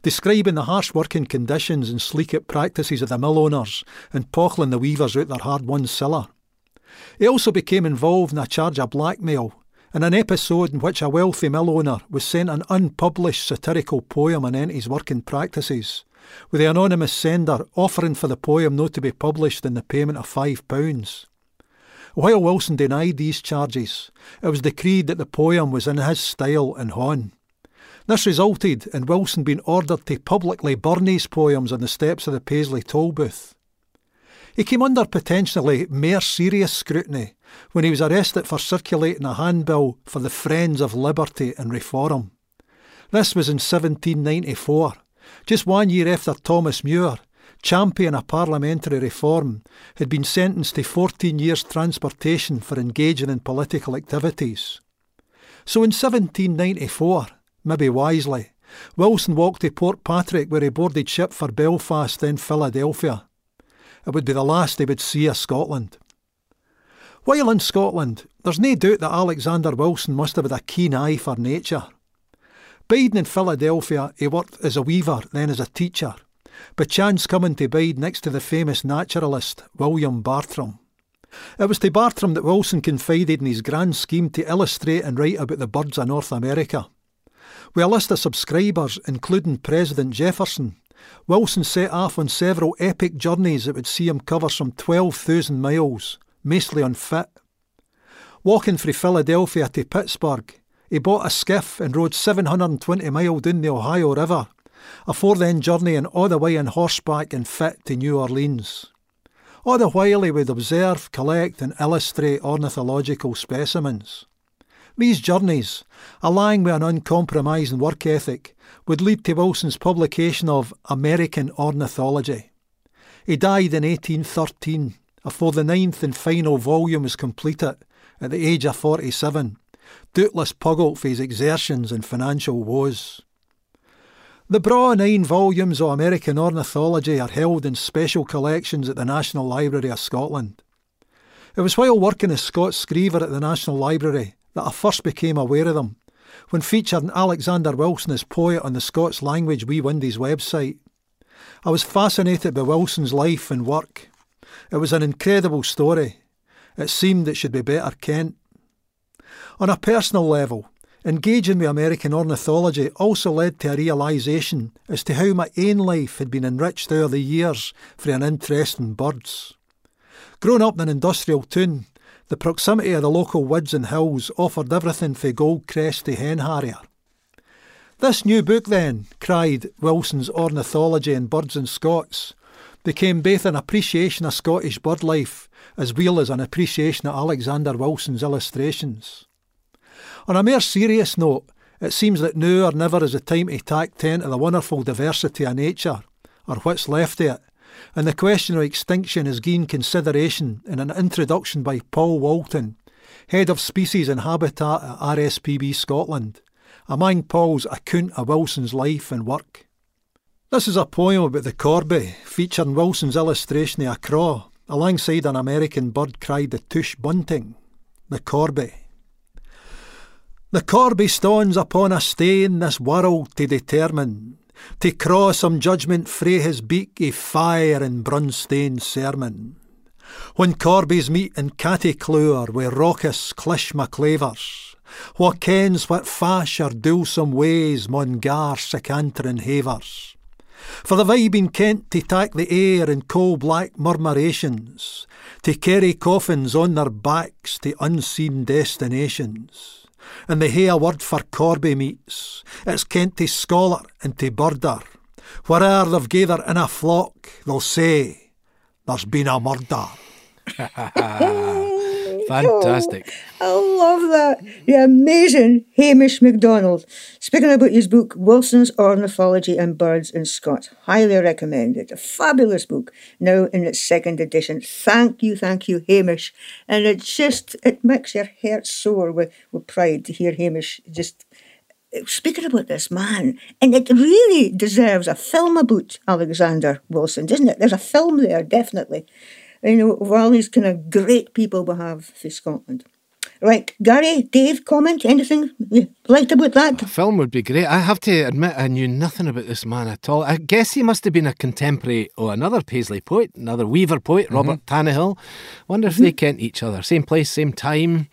describing the harsh working conditions and sleek out practices of the mill owners and pochling the weavers out their hard won siller. He also became involved in a charge of blackmail in an episode in which a wealthy mill owner was sent an unpublished satirical poem on his working practices, with the anonymous sender offering for the poem not to be published in the payment of five pounds. While Wilson denied these charges, it was decreed that the poem was in his style and hon. This resulted in Wilson being ordered to publicly burn his poems on the steps of the Paisley toll booth. He came under potentially more serious scrutiny when he was arrested for circulating a handbill for the Friends of Liberty and Reform. This was in 1794, just one year after Thomas Muir, champion of parliamentary reform, had been sentenced to 14 years' transportation for engaging in political activities. So in 1794, maybe wisely, Wilson walked to Portpatrick where he boarded ship for Belfast, then Philadelphia. It would be the last he would see of Scotland. While in Scotland, there's no doubt that Alexander Wilson must have had a keen eye for nature. Biding in Philadelphia, he worked as a weaver, then as a teacher, by chance coming to bide next to the famous naturalist William Bartram. It was to Bartram that Wilson confided in his grand scheme to illustrate and write about the birds of North America. With a list of subscribers, including President Jefferson, Wilson set off on several epic journeys that would see him cover some 12,000 miles, mostly on foot. Walking from Philadelphia to Pittsburgh, he bought a skiff and rode 720 miles down the Ohio River, afore then journeying all the way on horseback and fit to New Orleans. All the while he would observe, collect, and illustrate ornithological specimens. These journeys, along with an uncompromising work ethic, would lead to Wilson's publication of American Ornithology. He died in 1813, afore the ninth and final volume was completed, at the age of 47, doubtless puggled for his exertions and financial woes. The braw nine volumes of American ornithology are held in special collections at the National Library of Scotland. It was while working as Scots Scriever at the National Library that I first became aware of them, when featured in Alexander Wilson as poet on the Scots Language Wee Windies website. I was fascinated by Wilson's life and work. It was an incredible story. It seemed it should be better kent. On a personal level, engaging with American ornithology also led to a realisation as to how my own life had been enriched over the years for an interest in birds. Growing up in an industrial town, the proximity of the local woods and hills offered everything from goldcrest to hen harrier. This new book, then, cried Wilson's Ornithology and Birds and Scots, became both an appreciation of Scottish bird life as well as an appreciation of Alexander Wilson's illustrations. On a more serious note, it seems that now or never is the time to tack tent of the wonderful diversity of nature, or what's left of it, and the question of extinction is gained consideration in an introduction by Paul Walton, Head of Species and Habitat at RSPB Scotland, among Paul's account of Wilson's life and work. This is a poem about the corby, featuring Wilson's illustration of a craw, alongside an American bird cried the tush bunting, the corby. The corby stands upon a stane this world to determine, to craw some judgment frae his beak a fire and brunstane sermon. When corbies meet in Cattyclure wi' raucous clishmaclavers, wha kens what fash or dulsome ways mon gar secantrin havers. For the vibing Kent to tak the air in coal black murmurations, to carry coffins on their backs to unseen destinations and they hae a word for corby meets. It's kent to scholar and to birder. Where'er they've gathered in a flock, they'll say, There's been a murder. *laughs* *laughs* Fantastic. I love that. The amazing Hamish MacDonald. Speaking about his book, Wilson's Ornithology and Birds in Scots. Highly recommended. A fabulous book, now in its second edition. Thank you, thank you, Hamish. And it just, it makes your heart soar with, with pride to hear Hamish just eh, speaking about this man. And it really deserves a film about Alexander Wilson, doesn't it? There's a film there, definitely you know, of all these kind of great people we have for Scotland. Right, Gary, Dave, comment, anything you liked about that? The film would be great. I have to admit, I knew nothing about this man at all. I guess he must have been a contemporary of another Paisley poet, another Weaver poet, Mm-hmm. Robert Tannahill. Wonder if they kent each other. Same place, same time,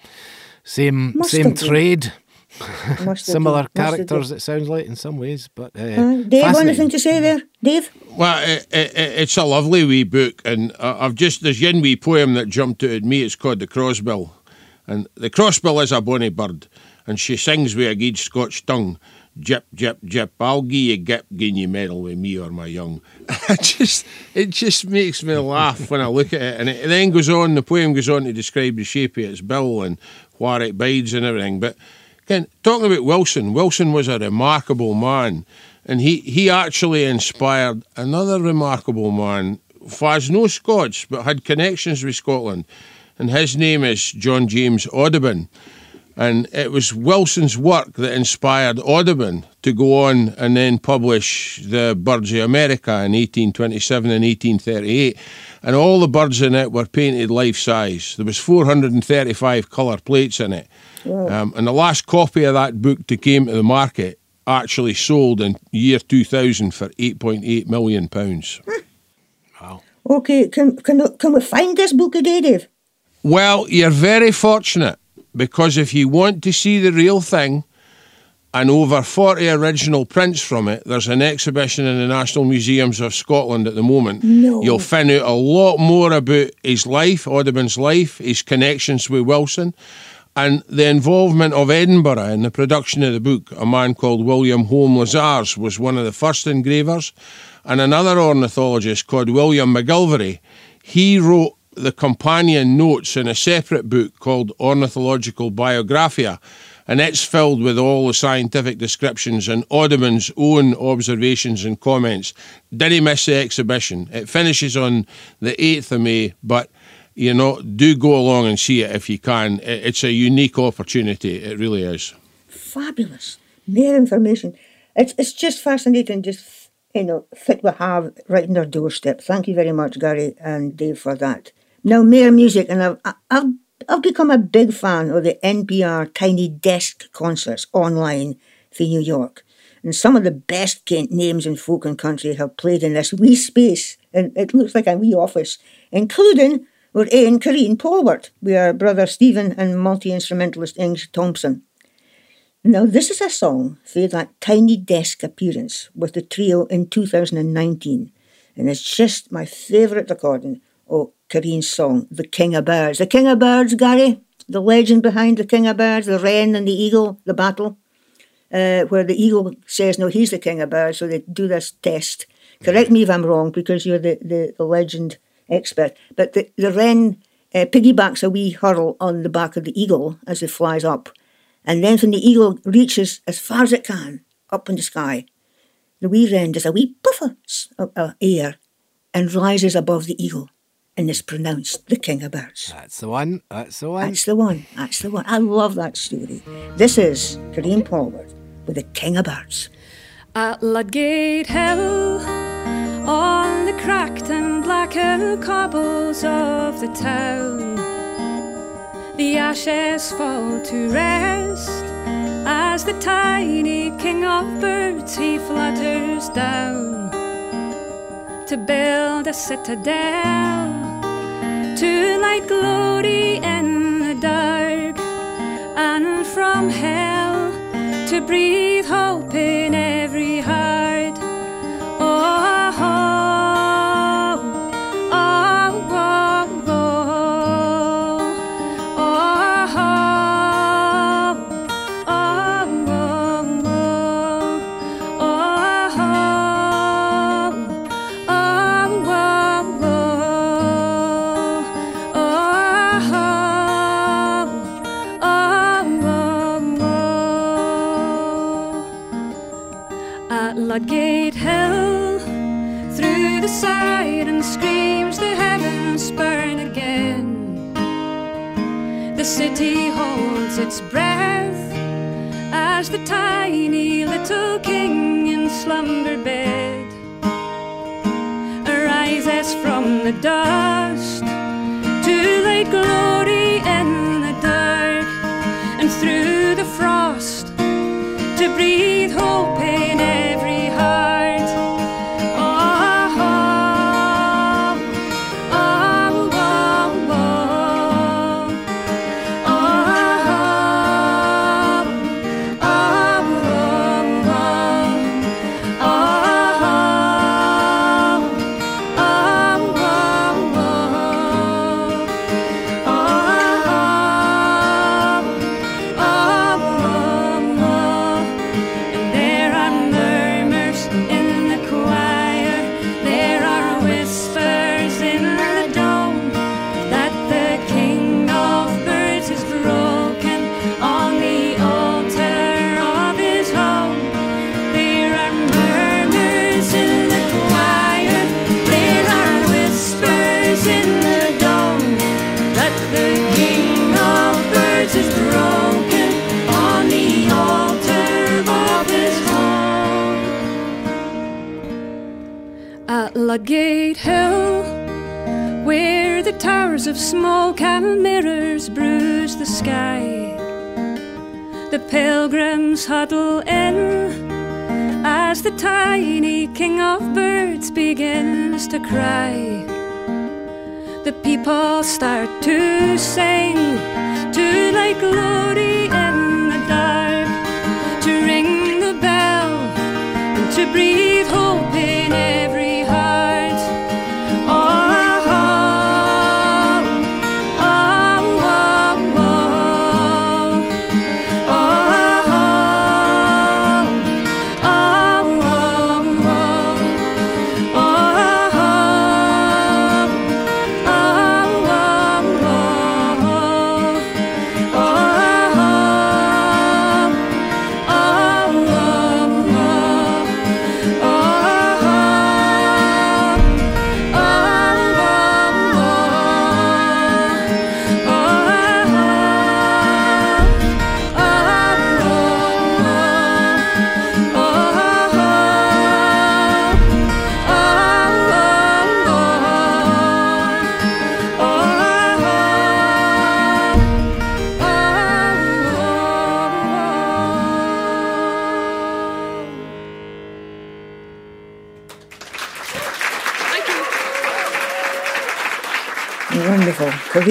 same Must same trade. *laughs* Must have Similar been, must have characters, it sounds like, in some ways. But uh, been. Uh, Dave, anything to say there? Dave? Well, it, it, it's a lovely wee book, and I- I've just there's one wee poem that jumped out at me. It's called the Crossbill, and the Crossbill is a bonny bird, and she sings with a good Scotch tongue. Jip, jip, jip. I'll gie you gip, gin you medal with me or my young. *laughs* it just, it just makes me laugh when I look at it. And it then goes on, the poem goes on to describe the shape of its bill and where it bides and everything. But again, talking about Wilson, Wilson was a remarkable man. And he, he actually inspired another remarkable man has no Scots but had connections with Scotland. And his name is John James Audubon. And it was Wilson's work that inspired Audubon to go on and then publish The Birds of America in 1827 and 1838. And all the birds in it were painted life size. There was 435 colour plates in it. Um, and the last copy of that book that came to the market actually sold in year 2000 for 8.8 million pounds. wow. Okay, can, can, can we find this book today, Dave? Well, you're very fortunate because if you want to see the real thing and over 40 original prints from it, there's an exhibition in the National Museums of Scotland at the moment. No. You'll find out a lot more about his life, Audubon's life, his connections with Wilson, and the involvement of Edinburgh in the production of the book. A man called William Home Lizars was one of the first engravers, and another ornithologist called William MacGillivray. He wrote the companion notes in a separate book called Ornithological Biographia, and it's filled with all the scientific descriptions and Audubon's own observations and comments. Didn't miss the exhibition. It finishes on the 8th of May, but you know, do go along and see it if you can. It's a unique opportunity. It really is. Fabulous. More information. It's, it's just fascinating, just, you know, fit we have right in our doorstep. Thank you very much, Gary and Dave, for that. Now, more music, and I've, I've, I've become a big fan of the NPR Tiny Desk concerts online for New York. And some of the best names in folk and country have played in this wee space, and it looks like a wee office, including our Ian Karine Polwart, with our brother Stephen and multi instrumentalist Inge Thomson. Now, this is a song for that tiny desk appearance with the trio in 2019, and it's just my favourite recording of Karine's song, The King of Birds. The King of Birds, Gary, the legend behind the King of Birds, the wren and the eagle, the battle, uh, where the eagle says, No, he's the King of Birds, so they do this test. Correct me if I'm wrong, because you're the, the, the legend expert, but the, the wren uh, piggybacks a wee hurl on the back of the eagle as it flies up. And then when the eagle reaches as far as it can up in the sky, the wee wren does a wee puff of s- of, of air and rises above the eagle and is pronounced the king of birds. That's the one. That's the one. That's the one. That's the one. I love that story. This is Karine Polwart with the king of birds. At Ludgate Hill, on the cracked and blackened cobbles of the town, the ashes fall to rest as the tiny king of birds he flutters down to build a citadel. To light glory in the dark and from hell to breathe hope in every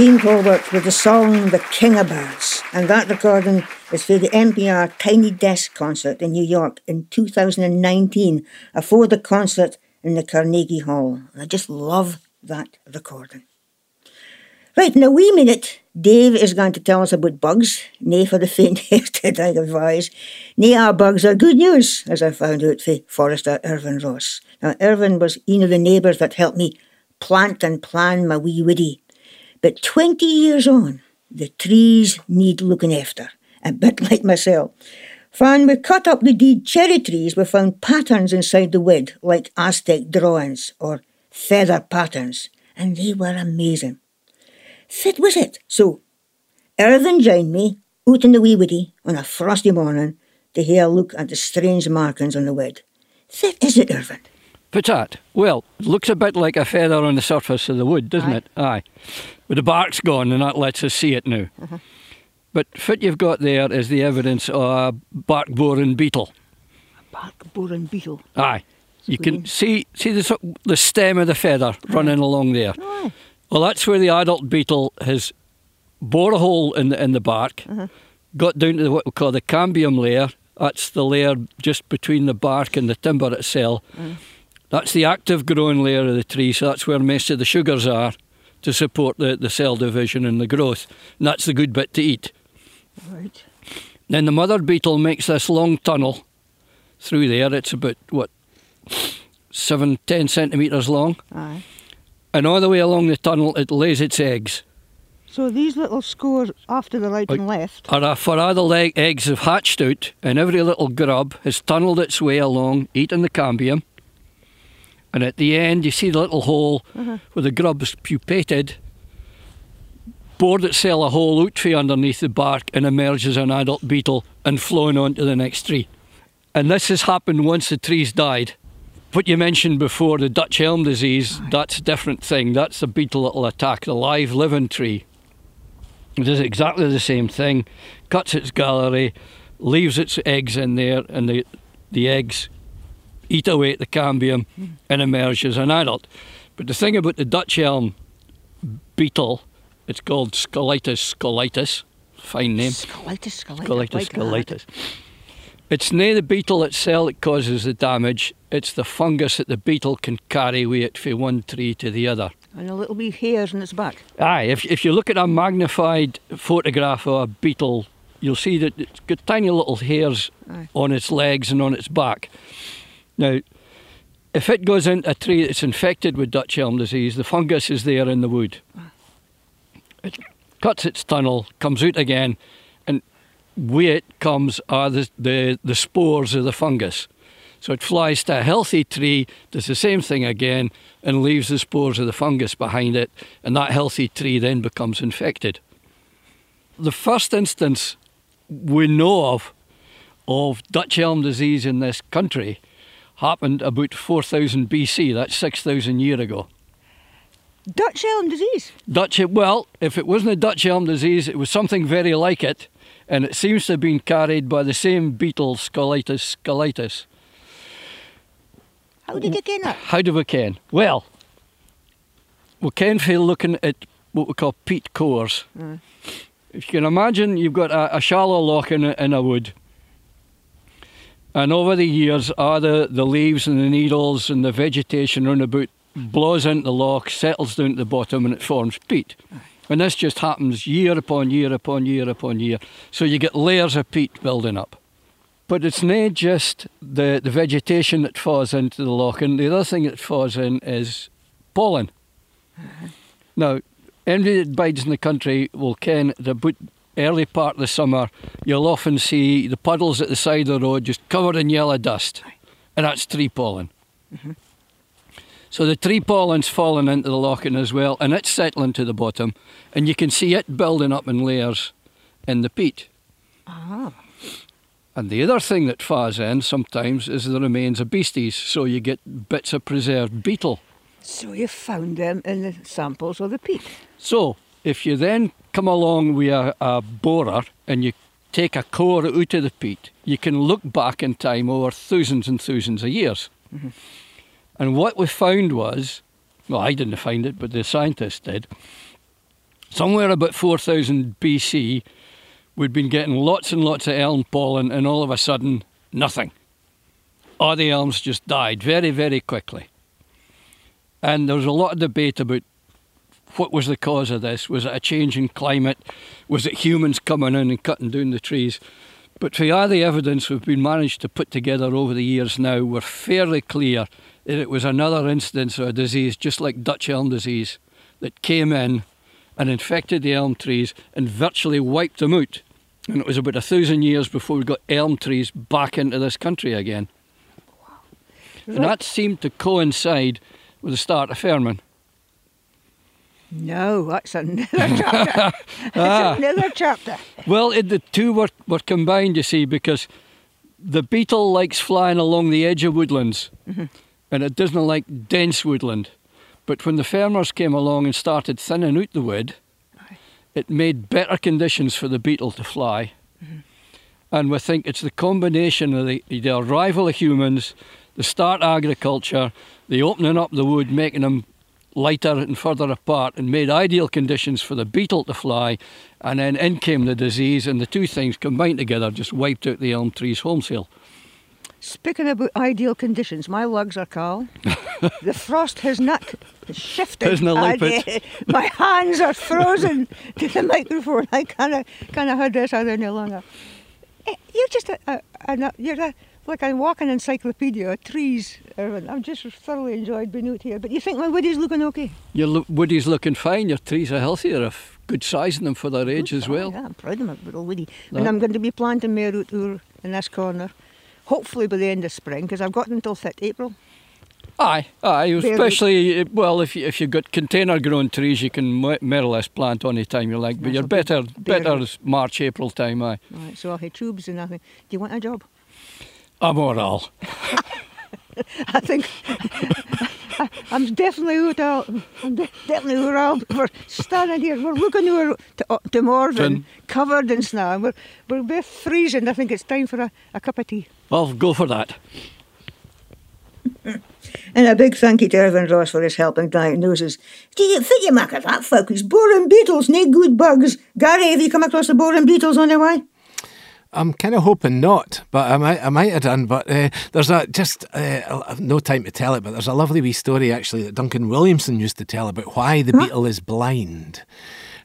Karine Polwart with the song The King of Birds. And that recording is for the NPR Tiny Desk concert in New York in 2019, afore the concert in the Carnegie Hall. I just love that recording. Right, in a wee minute, Dave is going to tell us about bugs. Nay for the faint-hearted, *laughs* I advise. Nay, our bugs are good news, as I found out for Forester Irvin Ross. Now, Irvin was one of the neighbours that helped me plant and plan my wee woody. But 20 years on, the trees need looking after, a *laughs* bit like myself. When we cut up the dead cherry trees, we found patterns inside the wood, like Aztec drawings or feather patterns, and they were amazing. Fit was it. So, Irvin joined me out in the wee woody on a frosty morning to hear a look at the strange markings on the wood. Fit is it, Irvin? What's that? Well, looks a bit like a feather on the surface of the wood, doesn't Aye. it? Aye. But the bark's gone and that lets us see it now. Mm-hmm. But what you've got there is the evidence of a bark boring beetle. A bark boring beetle. Aye. You can see see the, the stem of the feather running along there. Well, that's where the adult beetle has bored a hole in the, in the bark, mm-hmm. got down to what we call the cambium layer. That's the layer just between the bark and the timber itself. Mm. That's the active growing layer of the tree, so that's where most of the sugars are to support the, the cell division and the growth. And that's the good bit to eat. Right. Then the mother beetle makes this long tunnel through there. It's about, what, seven, ten centimetres long. Aye. And all the way along the tunnel, it lays its eggs. So these little scores off to the right and left. Or for other leg eggs have hatched out, and every little grub has tunnelled its way along, eating the cambium. And at the end, you see the little hole uh-huh. where the grub's pupated, bored itself a hole out from underneath the bark, and emerges an adult beetle and flown on to the next tree. And this has happened once the tree's died. What you mentioned before, the Dutch elm disease, that's a different thing. That's a beetle that will attack the live living tree. It does exactly the same thing, cuts its gallery, leaves its eggs in there, and the, the eggs eat away at the cambium and emerge as an adult. But the thing about the Dutch elm beetle, it's called Scolytus scolytus, fine name. Scolytus, scolytus. Scolytus scolytus. It's nae the beetle itself that causes the damage, it's the fungus that the beetle can carry with it from one tree to the other. And a little wee hairs in its back. Aye, if, if you look at a magnified photograph of a beetle, you'll see that it's got tiny little hairs Aye. on its legs and on its back. Now, if it goes into a tree that's infected with Dutch elm disease, the fungus is there in the wood. It cuts its tunnel, comes out again, and with it comes are the, the, the spores of the fungus. So it flies to a healthy tree, does the same thing again, and leaves the spores of the fungus behind it, and that healthy tree then becomes infected. The first instance we know of of Dutch elm disease in this country happened about 4000 BC. That's 6,000 year ago. Dutch elm disease. Dutch, well, if it wasn't a Dutch elm disease, it was something very like it, and it seems to have been carried by the same beetle, Scolytus scolytus. How did you get that? How do we ken? Well, we can feel looking at what we call peat cores. Mm. If you can imagine, you've got a, a shallow loch in a, in a wood, and over the years, all the, the leaves and the needles and the vegetation round about blows into the loch, settles down to the bottom, and it forms peat. And this just happens year upon year upon year upon year. So you get layers of peat building up. But it's not just the, the vegetation that falls into the loch, and the other thing that falls in is pollen. *laughs* Now, anybody that bides in the country will ken that about early part of the summer, you'll often see the puddles at the side of the road just covered in yellow dust, and that's tree pollen. So the tree pollen's fallen into the loching as well, and it's settling to the bottom, and you can see it building up in layers in the peat. Ah. And the other thing that falls in sometimes is the remains of beasties, so you get bits of preserved beetle. So you found them in the samples of the peat. So if you then come along with a, a borer and you take a core out of the peat, you can look back in time over thousands and thousands of years. Mm-hmm. And what we found was, well, I didn't find it, but the scientists did. Somewhere about 4000 BC, we'd been getting lots and lots of elm pollen, and all of a sudden, nothing. All the elms just died very, very quickly. And there was a lot of debate about what was the cause of this. Was it a change in climate? Was it humans coming in and cutting down the trees? But all the evidence we've been managed to put together over the years now, we're fairly clear that it was another instance of a disease, just like Dutch elm disease, that came in and infected the elm trees and virtually wiped them out. And it was about a thousand years before we got elm trees back into this country again. And that seemed to coincide with the start of Fairman. No, that's *laughs* another chapter. that's ah. another chapter. Well, it, the two were, were combined, you see, because the beetle likes flying along the edge of woodlands mm-hmm. and it doesn't like dense woodland. But when the farmers came along and started thinning out the wood, it made better conditions for the beetle to fly. Mm-hmm. And we think it's the combination of the, the arrival of humans, the start of agriculture, the opening up the wood, making them lighter and further apart, and made ideal conditions for the beetle to fly. And then in came the disease, and the two things combined together just wiped out the elm trees wholesale. Speaking about ideal conditions, my legs are cold. *laughs* the frost has not shifted. Hasn't it uh, my hands are frozen *laughs* to the microphone. I can't, can't hold this out any longer. You're just a, a, a you're a, like a walking encyclopedia of trees. everything. I've just thoroughly enjoyed being out here. But you think my wood is looking okay? Your lo- woodies looking fine, your trees are healthy, they're of good size in them for their age as well. Yeah, I'm proud of my little woody. And I'm going to be planting more out here in this corner. Hopefully by the end of spring, because I've got until fit April. Aye, aye. Especially, uh, well, if you, if you've got container grown trees, you can mo- more or less plant any time you like. But Yes, you're better, better is March, April time, aye. Right, so I'll have tubes and everything. Do you want a job? I'm all all. *laughs* I think I, *laughs* I'm definitely out. Al- I'm de- definitely out. Al- We're standing here. We're looking over to, uh, to Morven, Done. covered in snow. and We're we're both freezing. I think it's time for a, a cup of tea. I'll go for that. And a big thank you to Irvin Ross for his help in diagnosis. Do you think you make of that, folks? Boring beetles, no good bugs. Gary, have you come across the boring beetles on the way? I'm kind of hoping not, but I might, I might have done. But uh, there's a just uh, no time to tell it, but there's a lovely wee story actually that Duncan Williamson used to tell about why the beetle is blind.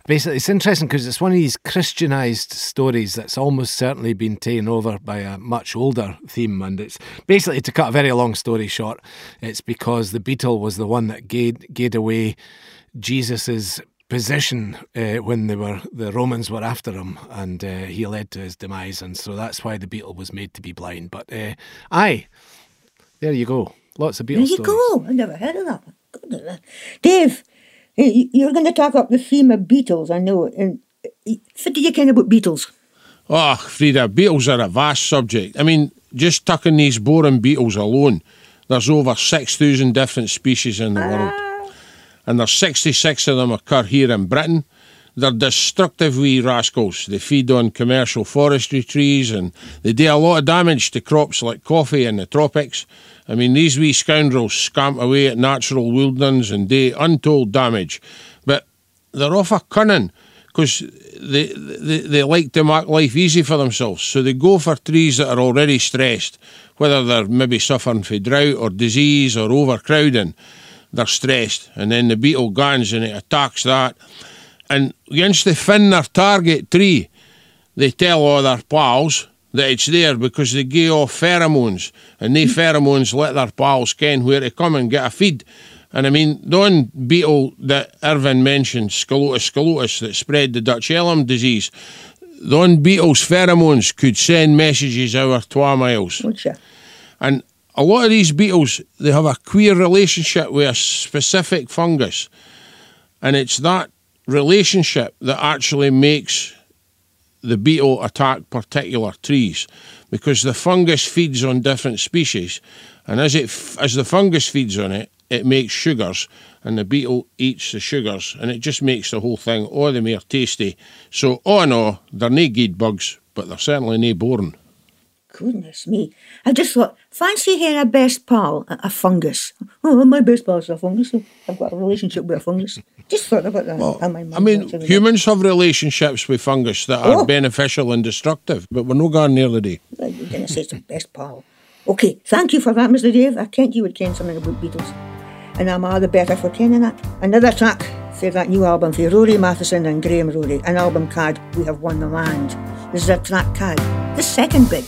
Basically, it's interesting because it's one of these Christianized stories that's almost certainly been taken over by a much older theme. And it's basically, to cut a very long story short, it's because the beetle was the one that gave, gave away Jesus's position uh, when they were the Romans were after him, and uh, he led to his demise, and so that's why the beetle was made to be blind. But uh, aye, there you go. Lots of There you stories. go. I never heard of that. Good. Dave, you- you're going to talk up the theme of beetles, I know. And uh, what do you kind about beetles? Oh, Frieda, beetles are a vast subject. I mean, just tucking these boring beetles alone, there's over 6,000 different species in the world. And there's 66 of them occur here in Britain. They're destructive wee rascals. They feed on commercial forestry trees and they do a lot of damage to crops like coffee in the tropics. I mean, these wee scoundrels scamp away at natural woodlands and do untold damage. But they're awful cunning because they, they, they like to make life easy for themselves. So they go for trees that are already stressed, whether they're maybe suffering from drought or disease or overcrowding. They're stressed. And then the beetle guns and it attacks that. And once they find their target tree, they tell all their pals that it's there because they give off pheromones, and they pheromones let their pals ken where to come and get a feed. And I mean, the one beetle that Irvin mentioned, Scolytus scolytus, that spread the Dutch elm disease, the one beetle's pheromones could send messages over 12 miles. What's And a lot of these beetles, they have a queer relationship with a specific fungus. And it's that relationship that actually makes the beetle attack particular trees because the fungus feeds on different species. And as it as the fungus feeds on it it makes sugars and the beetle eats the sugars and it just makes the whole thing all the more tasty. So all in all they're no good bugs but they're certainly no boring Goodness me. I just thought, fancy having a best pal, a, a fungus. Oh, my best pal's a fungus. I've got a relationship with a fungus. Just thought about that. Well, I mean, humans have relationships with fungus that are Oh. beneficial and destructive, but we're no going near the day. Well, You're going to say it's the best pal. Okay, thank you for that, Mr. Dave. I kent you would ken something about beetles. And I'm all the better for kenning that. Another track for that new album for Rory Matheson and Graham Rorie, an album called We Have Won the Land. This is a track called The Second Big.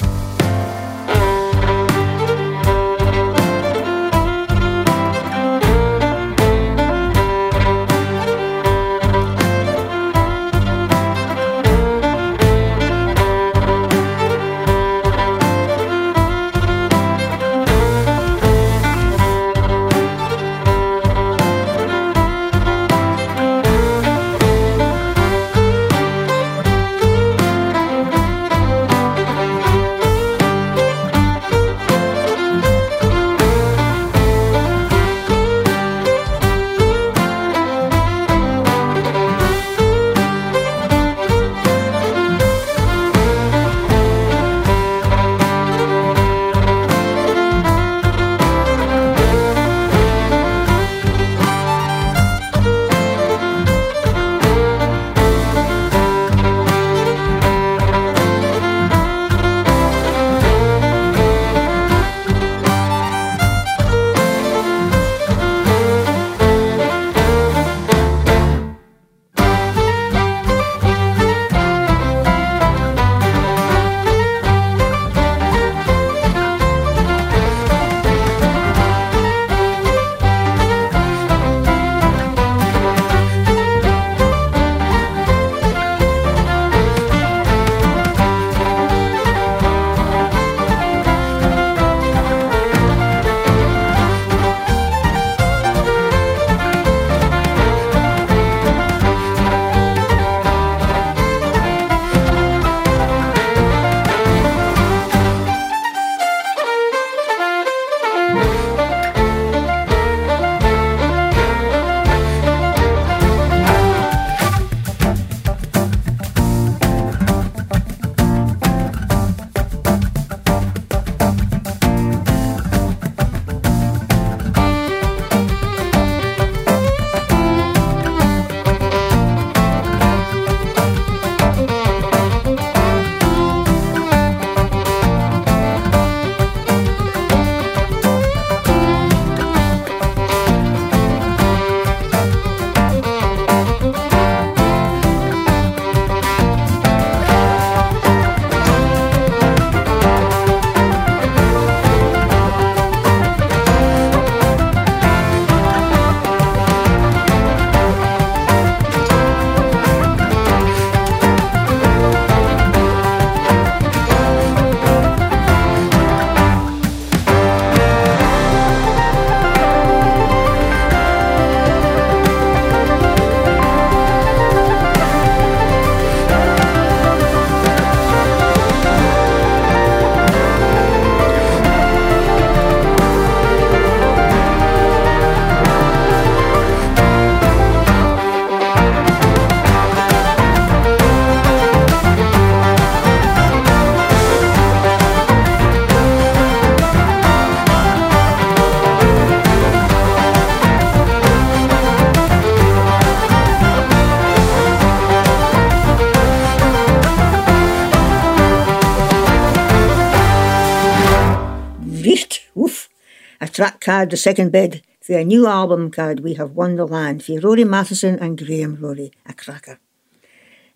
A track card, the second bid, for a new album card, We Have Won the Land, for Rory Matheson and Graham Rorie, a cracker.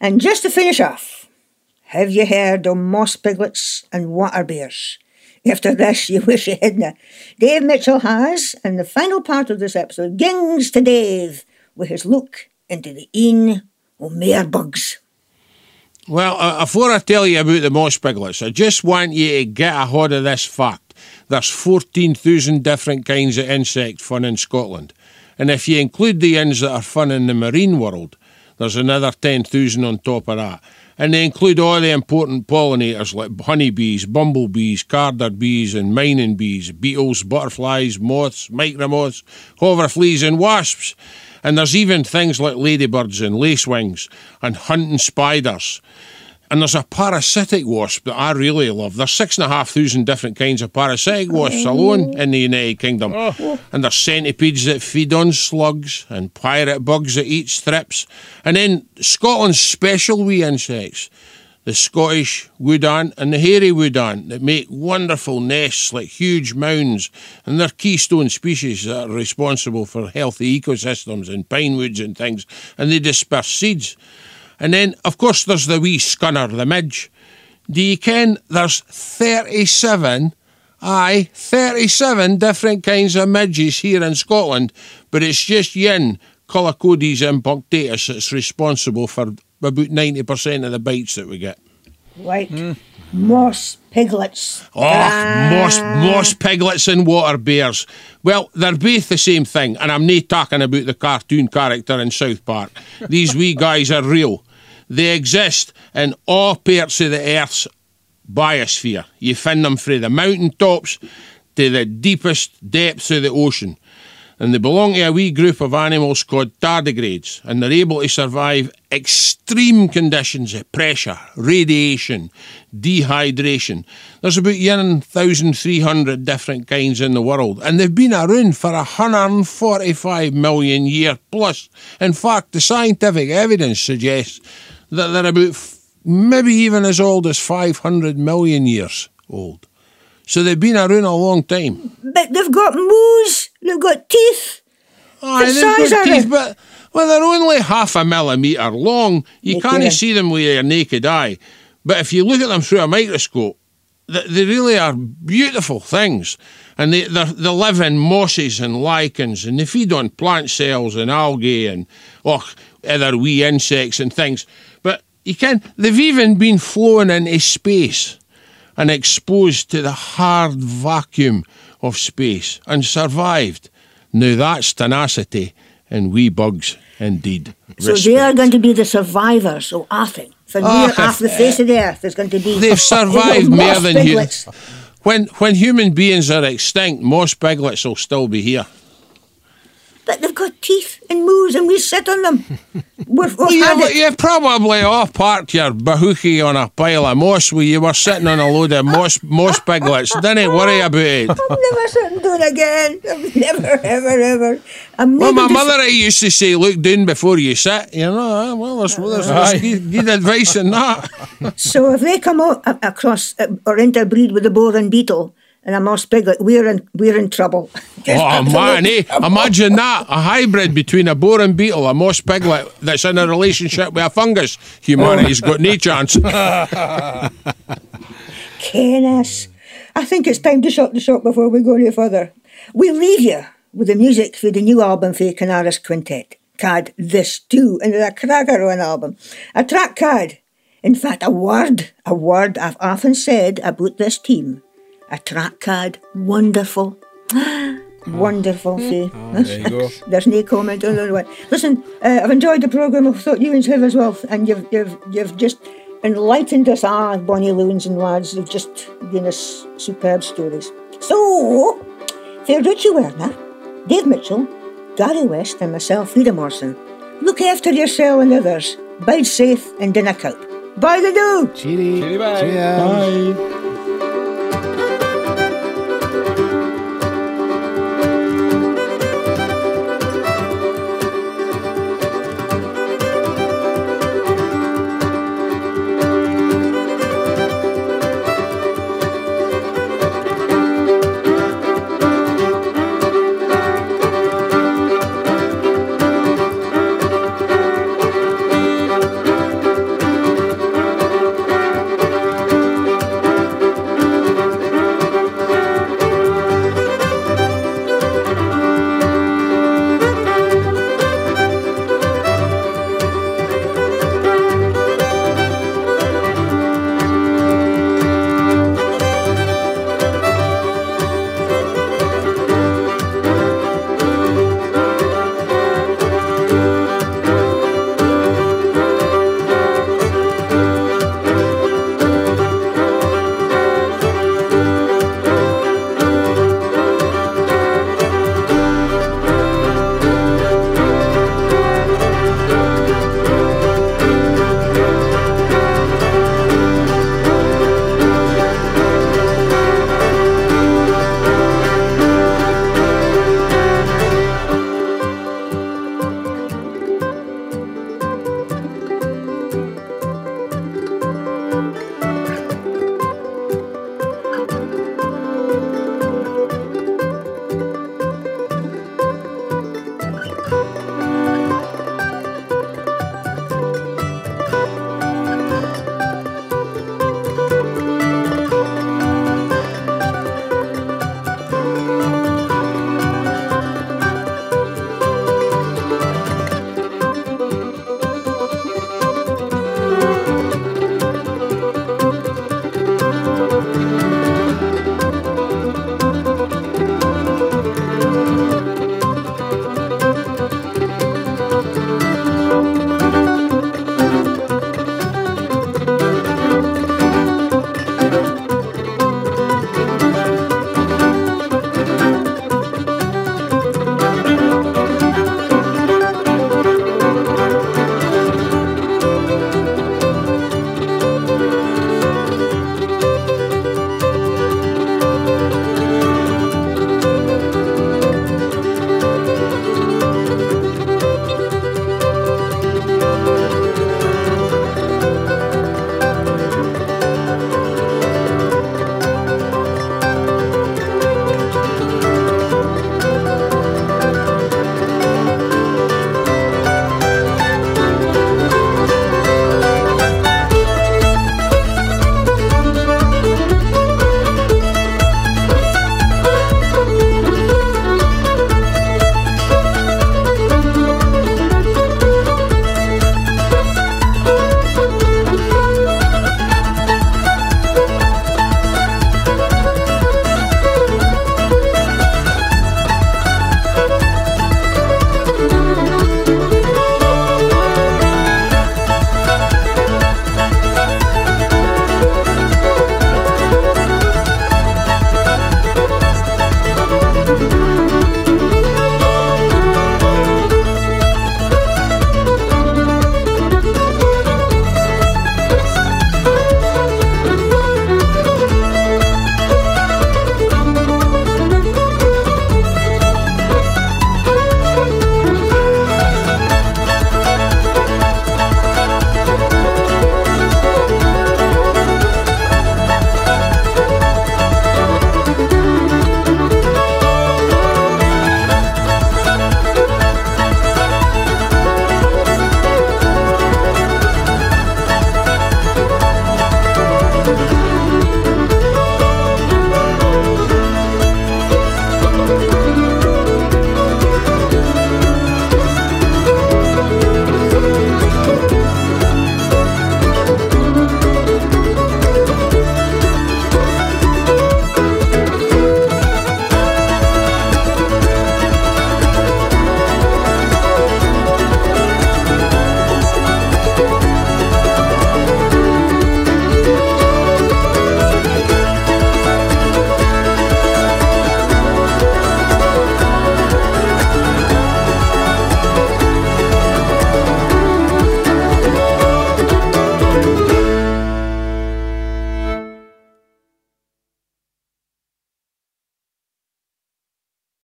And just to finish off, have you heard of moss piglets and water bears? After this, you wish you hadn't. Dave Mitchell has, in the final part of this episode, gings to Dave with his look into the een o' mare bugs. Well, uh, before I tell you about the moss piglets, I just want you to get a hold of this fact. There's 14,000 different kinds of insect fun in Scotland. And if you include the ins that are fun in the marine world, there's another 10,000 on top of that. And they include all the important pollinators like honeybees, bumblebees, carder bees, and mining bees, beetles, butterflies, moths, micromoths, hover fleas, and wasps. And there's even things like ladybirds and lacewings and hunting spiders. And there's a parasitic wasp that I really love. There's six and a half thousand different kinds of parasitic wasps alone in the United Kingdom. Oh. And there's centipedes that feed on slugs and pirate bugs that eat thrips. And then Scotland's special wee insects, the Scottish wood ant and the hairy wood ant that make wonderful nests like huge mounds. And they're keystone species that are responsible for healthy ecosystems and pine woods and things. And they disperse seeds. And then, of course, there's the wee scunner, the midge. Do you ken there's 37, aye, 37 different kinds of midges here in Scotland, but it's just yin, Culicoides impunctatus, that's responsible for about 90% of the bites that we get. Right. Hmm. Moss piglets. Oh, ah. moss, moss piglets and water bears. Well, they're both the same thing, and I'm not talking about the cartoon character in South Park. These wee guys are real. They exist in all parts of the Earth's biosphere. You find them from the mountain tops to the deepest depths of the ocean. And they belong to a wee group of animals called tardigrades, and they're able to survive extreme conditions of pressure, radiation, dehydration. There's about 1,300 different kinds in the world, and they've been around for 145 million years plus. In fact, the scientific evidence suggests that they're about f- maybe even as old as 500 million years old. So they've been around a long time. But they've got moos, they've got teeth. Aye, The they've size got teeth, it. but well, they're only half a millimetre long. You can't see them with your naked eye. But if you look at them through a microscope, th- they really are beautiful things. And they, they're- they live in mosses and lichens, and they feed on plant cells and algae and oh, other wee insects and things. You can, they've even been flown into space and exposed to the hard vacuum of space and survived. Now that's tenacity and wee bugs indeed. So Respect. they are going to be the survivors of Arthur. For Ah, near *laughs* off the face of the earth, there's going to be. They've *laughs* survived more than you. When when human beings are extinct, moss piglets will still be here. But they've got teeth and moos, and we sit on them. *laughs* We've, we've had You, it. you probably off parked your bahookie on a pile of moss where you were sitting on a load of moss moss piglets. Didn't worry *laughs* about it. I'll never sit and do it again. I've never, ever, ever. I'm Well, my dis- mother used to say, "Look down before you sit." You know, uh, well, there's, there's, there's good, good advice in that. *laughs* So if they come out across uh, or interbreed with the boar and beetle and a moss piglet, we're in we're in trouble. *laughs* Oh man, eh? Imagine that. A hybrid between a boring beetle, a moss piglet that's in a relationship with a fungus. Humanity's got no chance. *laughs* Kenneth, I think it's time to shut the shop before we go any further. We'll leave you with the music for the new album for the Kinnaris Quintet. Card This Too, and it's a cracker of an album. A track card. In fact, a word, a word I've often said about this team. A track card, wonderful. *gasps* Wonderful, Faye. There you go. *laughs* There's no comment on that one. Listen, uh, I've enjoyed the programme. I thought you have as well, and you've you've you've just enlightened us, ah, bonny loons and lads. You've just given us superb stories. So, for Richie Werner, Dave Mitchell, Gary West, and myself, Frieda Morrison, look after yourself and others. Bide safe and dinna cope. Bye the do. Cheery. Cheery bye. Cheers. Bye.